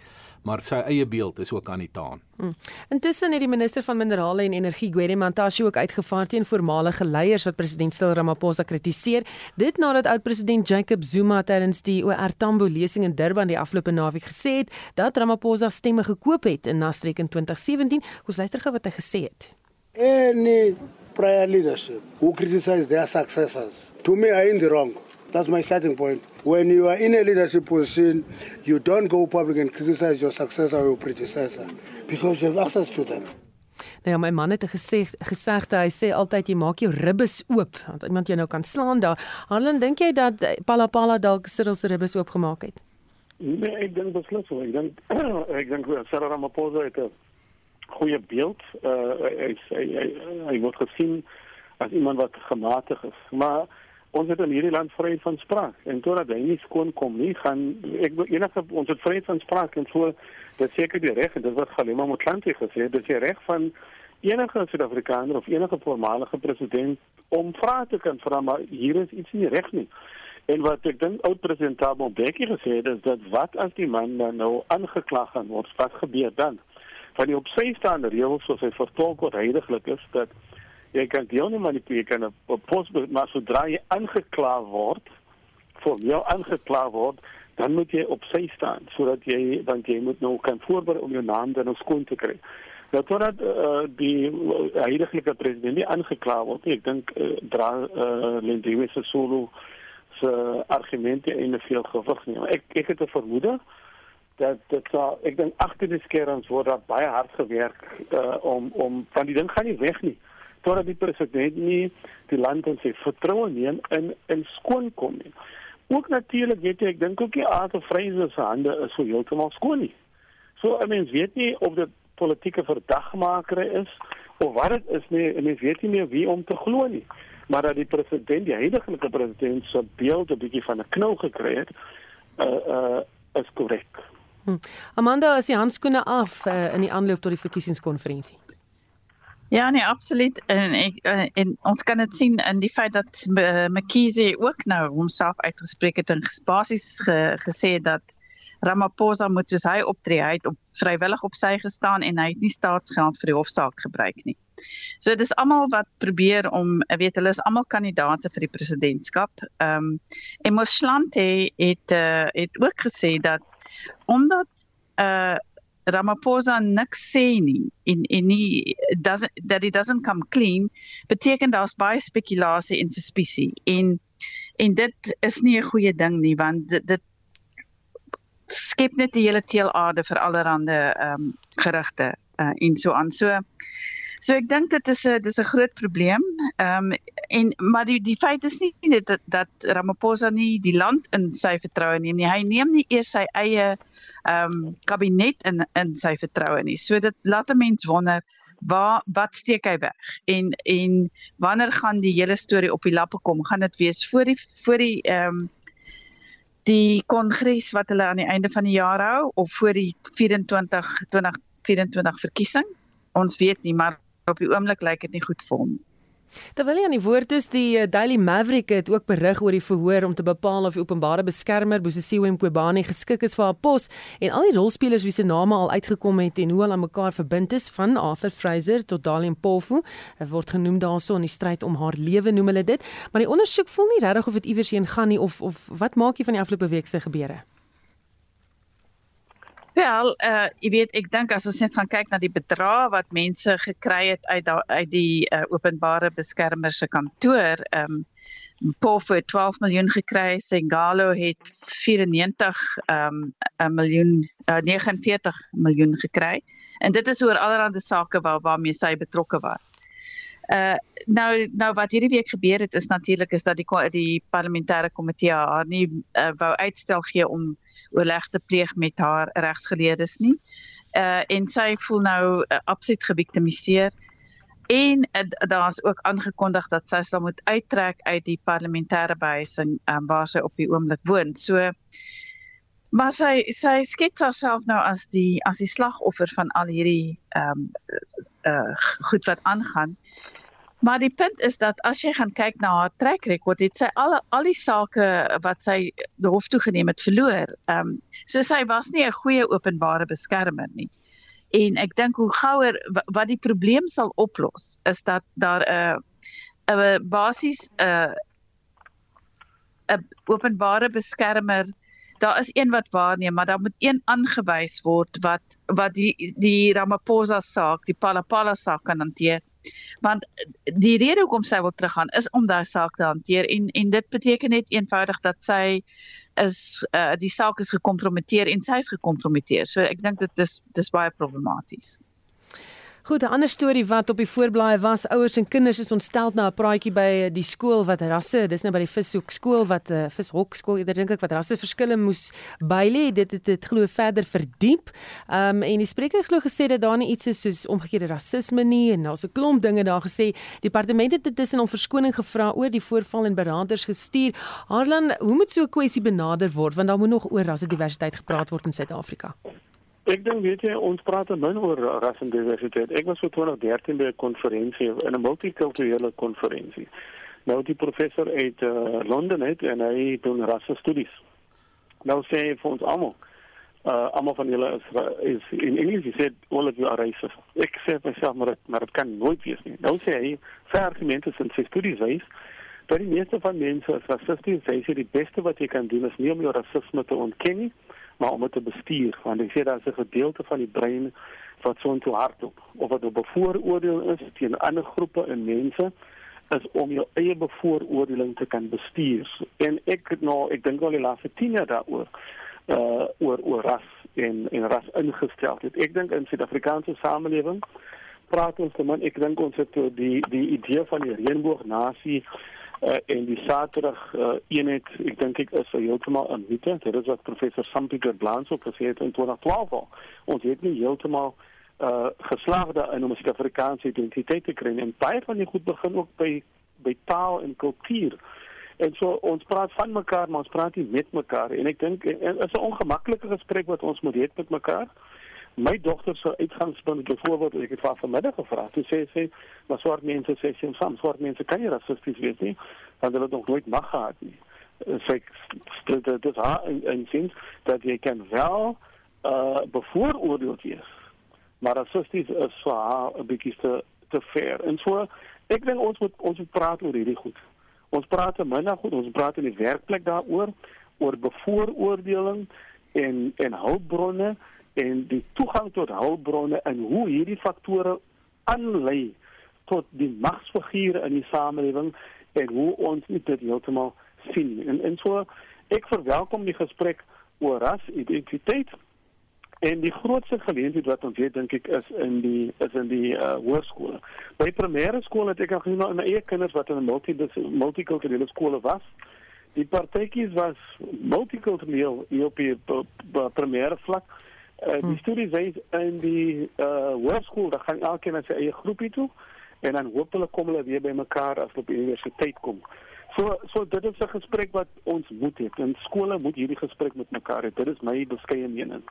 maar sy eie beeld is ook aan die taan. Hmm. Intussen het die minister van minerale en energie Gwede Mantashe ook uitgevaar teen voormalige leiers wat president Cyril Ramaphosa kritiseer. Dit nadat oud-president Jacob Zuma tydens die OR Tambo lesing in Durban die afgelope naweek gesê het dat Ramaphosa stemme gekoop het in Nasrek in 2017. Kom luister gou wat hy gesê het. Any prior leadership who criticize their successors to me are in the wrong. That's my starting point. When you are in a leadership position, you don't go public and criticize your successor or your predecessor because you have access to them. Nou ja, my man het gesê gesegde hy sê altyd jy maak jou ribbes oop want iemand jou nou kan slaan daar. Harlan, dink jy dat Palapala dalk Cyril se ribbes oopgemaak het? Nee, ek dink beslis so. Ek dink ek dink Cyril Ramaphosa het 'n goeie beeld. Uh hy hy hy, hy word gesien as iemand wat gematig is. Maar ons het in hierdie land vryheid van spraak. En totdat hy nie skoon kom nie gaan ek enige ons het vryheid van spraak en so dit seker die reg en dit wat Galima Motlanthe gesê het dis die reg van enige Suid-Afrikaner of enige voormalige president om vrae te kan vra maar hier is iets nie reg nie. En wat ek dink oud president Thabo Mbeki gesê het is dat wat as die man nou aangekla gaan word wat gebeur dan? Van die op sy staande reëls soos hy vertolk word heiliglik is dat jy kan deel nie manipuleer kan op pos maar sodra jy aangekla word vir jou aangekla word dan moet jy op sy staan sodat jy want jy moet nou kan voorberei om jou naam dan op skoon te kry. Nou totdat uh, die huidige president nie aangekla word ek dink uh, dra uh, Lindiwe se solo se argumente in 'n veel gewig nie. Ek ek het 'n vermoede dat dit sal ek dink agter die skerms word daar baie hard gewerk uh, om om van die ding gaan nie weg nie totdat die president nie die land in sy vertroue neem in in skoon kom nie. Ook natuurlik weet jy ek dink ook die aard van Vreese se hande is so heeltemal skoon nie. So I mean weet nie of dit politieke verdagmaker is of wat dit is nie en mens weet nie meer wie om te glo nie. Maar dat die president, die huidige president se beeld 'n bietjie van 'n knou gekry het, uh uh is korrek. Hm. Amanda, as jy handskoene af uh, in die aanloop tot die verkiesingskonferensie. Ja, nee, absoluut. En ek eh, en ons kan dit sien in die feit dat McKinsey ook nou homself uitgespreek het en basies ge, gesê dat Ramaphosa moet soos hy optree, hy het op vrywillig op sy gestaan en hy het nie staatsgeld vir die hofsaak gebruik nie. So dis almal wat probeer om, weet hulle is almal kandidaate vir die presidentskap. Ehm um, en Moslante het uh, het ook gesê dat omdat uh Ramaphosa niks sê nie en en nie doesn't that he doesn't come clean beteken daar's baie spekulasie en suspisie en en dit is nie 'n goeie ding nie want dit, dit skep net die hele teelaarde vir allerlei ehm um, gerugte uh, en so aan. So So ek dink dit is 'n dis 'n groot probleem. Ehm um, en maar die die feit is nie net dat dat Ramaphosa nie die land in sy vertroue neem nie. Hy neem nie eers sy eie ehm um, kabinet in in sy vertroue nie. So dit laat 'n mens wonder waar wat steek hy weg? En en wanneer gaan die hele storie op die lappe kom? Gaan dit wees voor die voor die ehm um, die kongres wat hulle aan die einde van die jaar hou of voor die 24 2024 verkiesing? Ons weet nie, maar op die oomblik lyk dit nie goed vir hom. Terwyl hy aan die woord is, die eh, Daily Maverick het ook berig oor die verhoor om te bepaal of die openbare beskermer Bosisiwe Mqobane geskik is vir haar pos en al die rolspelers wie se name al uitgekom het en hoe hulle aan mekaar verbind is van Arthur Fraser tot Dalian Pofu. Hy word genoem daarso in die stryd om haar lewe noem hulle dit, maar die ondersoek voel nie regtig of dit iewers heen gaan nie of of wat maak jy van die afgelope week se gebeure? Wel, uh jy weet, ek dink as ons net gaan kyk na die bedrag wat mense gekry het uit da, uit die uh, openbare beskermer se kantoor, ehm um, Pofo 12 miljoen gekry, Sengalo het 94 ehm um, 'n miljoen uh, 49 miljoen gekry. En dit is oor allerlei sake waar waarmee sy betrokke was. Uh nou nou wat hierdie week gebeur het is natuurlik is dat die die parlementêre komitee haar nie uh, wou uitstel gee om oorleg te pleeg met haar regsgeleerdes nie. Uh en sy voel nou uh, absoluut geviktimiseer en uh, daar's ook aangekondig dat sy sal moet uittrek uit die parlementêre behuising um, waar sy op die oomblik woon. So maar sy sy skets haarself nou as die as die slagoffer van al hierdie ehm um, uh goed wat aangaan. Maar die punt is dat as jy gaan kyk na haar track record, het sy al al die sake wat sy die hof toe geneem het verloor. Ehm um, so sy was nie 'n goeie openbare beskermer nie. En ek dink hoe gouer wat die probleem sal oplos is dat daar 'n uh, 'n basies 'n uh, 'n openbare beskermer daar is een wat waarneem, maar daar moet een aangewys word wat wat die die Ramaphosa saak, die Palapala saak kan hanteer want die rede hoekom sy wil teruggaan is om daai saak te hanteer en en dit beteken net eenvoudig dat sy is uh, die saak is gekompromiteer en sy is gekompromiteer. So ek dink dit is dis baie problematies. Goed, 'n ander storie wat op die voorblaaie was, ouers en kinders is ontstel na 'n praatjie by die skool wat rasse, dis nou by die vishoek skool wat 'n uh, vishok skool, ek dink ek wat rasse verskille moes bylê. Dit het dit glo verder verdiep. Ehm um, en die spreker het glo gesê dat daar nie iets is soos omgekeerde rasisme nie en daar's 'n klomp dinge daar gesê. Departement het intussen om verskoning gevra oor die voorval en beraaders gestuur. Harlan, hoe moet so 'n kwessie benader word want daar moet nog oor rassediversiteit gepraat word in Suid-Afrika? Ek dink weet jy ons praat min oor ras en diversiteit. Ek was so 2013 by 'n konferensie, 'n multikulturele konferensie. Nou die professor uit uh, Londen het en hy doen rasse studies. Nou sê hy vir ons almal, uh almal van julle is is in Engels sê all of you are racist. Ek sê myself maar maar dit kan nooit wees nie. Nou sê hy vir argumente sin sy studies wys dat die meeste van mense is rassisties. Hy sê die beste wat jy kan doen is nie om jou rasisme te ontken nie, maar om dit te bestuur want ek sê daar is 'n gedeelte van die brein wat so intoe hardop of wat 'n bevooroordeel is teen ander groepe en mense is om jou eie bevooroordeling te kan bestuur. En ek nou ek dink al die laaste 10 jaar daaroor uh oor oor ras en en ras ingestel het ek dink in Suid-Afrikaanse samelewing praat ons dan ek dink ons het die die idee van die reënboognasie uh, en die Saterdag uh, eenheid ek dink ek is heeltemal in mite dit is wat professor Sampieter Blans ook gesê het in 2012 al. ons het nie heeltemal uh, geslaag daarin om 'n Suid-Afrikaanse identiteit te kry en baie van die goed begin ook by by taal en kultuur. En so ons praat van mekaar maar ons praat nie met mekaar. En ek dink is 'n ongemaklike gesprek wat ons moet hê met mekaar my dogter se uitgangspunt byvoorbeeld ek het vir vanmiddag gevra. Toe sê sy maar swart mense sê sy soms swart mense kan nie rassisties wees nie want hulle het nog nooit mag gehad nie. Sê dit dit haar en sins dat jy kan wel uh bevooroordeel wees maar rassisties is vir haar 'n bietjie te te ver. En so ek dink ons moet ons moet praat oor hierdie goed. Ons praat te min goed ons praat in die werkplek daaroor oor bevooroordeling en en hulpbronne en die toegang tot hulpbronne en hoe hierdie faktore aanlei tot die magsfigure in die samelewing en hoe ons dit heeltemal sien. En en so ek verwelkom die gesprek oor ras identiteit en die grootste geleentheid wat ons het dink ek is in die is in die uh, hoërskole. By primêre skole het ek al gesien in my eie kinders wat in 'n multi multikulturele skole was. Die partytjies was multikultureel hier op die primêre vlak Uh, die hm. studie sê in die uh hoërskool dan gaan elkeen na sy eie groepie toe en dan hoop hulle kom hulle weer by mekaar as op universiteit kom. So so dit is 'n gesprek wat ons moet hê. En skole moet hierdie gesprek met mekaar hê. Dit is my beskeie mening.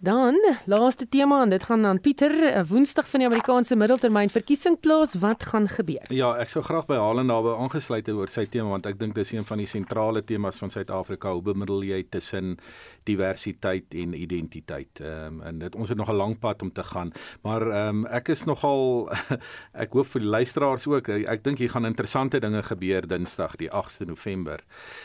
Dan laaste tema en dit gaan aan Pieter, 'n eh, Woensdag van die Amerikaanse middeltermyn verkiesing plaas, wat gaan gebeur? Ja, ek sou graag by Halen daarby aangesluit het oor sy tema want ek dink dis een van die sentrale temas van Suid-Afrika, hoe bemiddel jy tussen diversiteit en identiteit. Ehm um, en dit ons het nog 'n lang pad om te gaan, maar ehm um, ek is nogal ek hoop vir die luisteraars ook, ek dink hier gaan interessante dinge gebeur Dinsdag die 8de November.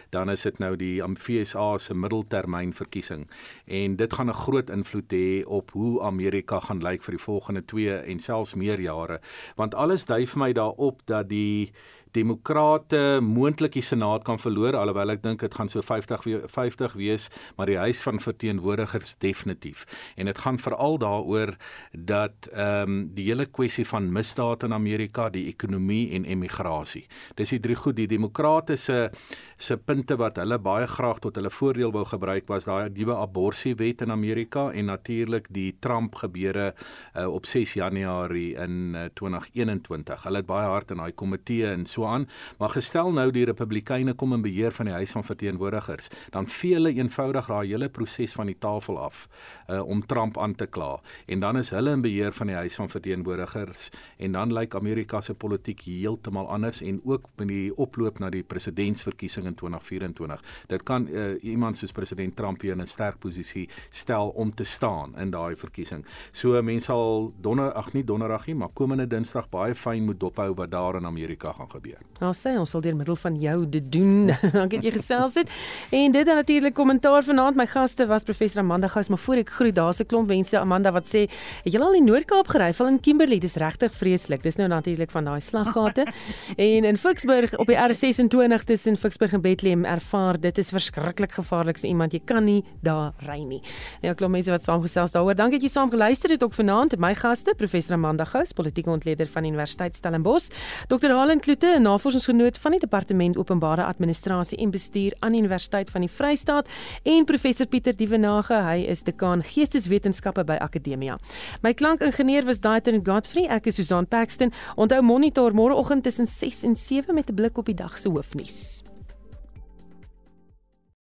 Dan is dit nou die FSA se middeltermyn verkiesing en dit gaan 'n groot invloed hê op hoe Amerika gaan lyk vir die volgende 2 en selfs meer jare want alles dui vir my daarop dat die demokrate moontlik die senaat kan verloor alhoewel ek dink dit gaan so 50 50 wees maar die huis van verteenwoordigers definitief. En dit gaan veral daaroor dat ehm um, die hele kwessie van misdaad in Amerika die ekonomie en emigrasie dis die drie goed die demokrate se se punte wat hulle baie graag tot hulle voordeel wou gebruik was daai nuwe abortuswet in Amerika en natuurlik die Trump gebeure uh, op 6 Januarie in uh, 2021 hulle het baie hard in daai komitee en so aan. Maar gestel nou die Republikeine kom in beheer van die Huis van Verteenwoordigers, dan vee hulle eenvoudig daai hele proses van die tafel af uh, om Trump aan te kla. En dan is hulle in beheer van die Huis van Verteenwoordigers en dan lyk Amerika se politiek heeltemal anders en ook met die oploop na die presidentsverkiesing in 2024. Dit kan uh, iemand soos president Trump hier in 'n sterk posisie stel om te staan in daai verkiesing. So mense sal donder ag nie donderdag nie, maar komende Dinsdag baie fyn moet dophou wat daar in Amerika gaan gebeur gebeur. Nou sê ons sal deur middel van jou dit doen. Dankie dat jy gesels het. En dit dan natuurlik kommentaar vanaand. My gaste was professor Amanda Gous, maar voor ek groet, daar's 'n klomp mense Amanda wat sê, "Het jy al in Noord-Kaap gery? Val in Kimberley, dis regtig vreeslik." Dis nou natuurlik van daai slaggate. en in Ficksburg op die R26 tussen Ficksburg en Bethlehem ervaar dit is verskriklik gevaarlik vir iemand. Jy kan nie daar ry nie. Ja, klomp mense wat saamgesels daaroor. Dankie dat jy saam geluister het ook vanaand. My gaste, professor Amanda Gous, politieke ontleder van Universiteit Stellenbosch, Dr. Helen Kloete, 'n navorsingsgenoot van die Departement Openbare Administrasie en Bestuur aan Universiteit van die Vrystaat en professor Pieter Dievenage, hy is dekaan Geesteswetenskappe by Akademia. My klankingenieur was Daitrin Godfrey, ek is Susan Paxton. Onthou monitor môreoggend tussen 6 en 7 met 'n blik op die dag se hoofnuus.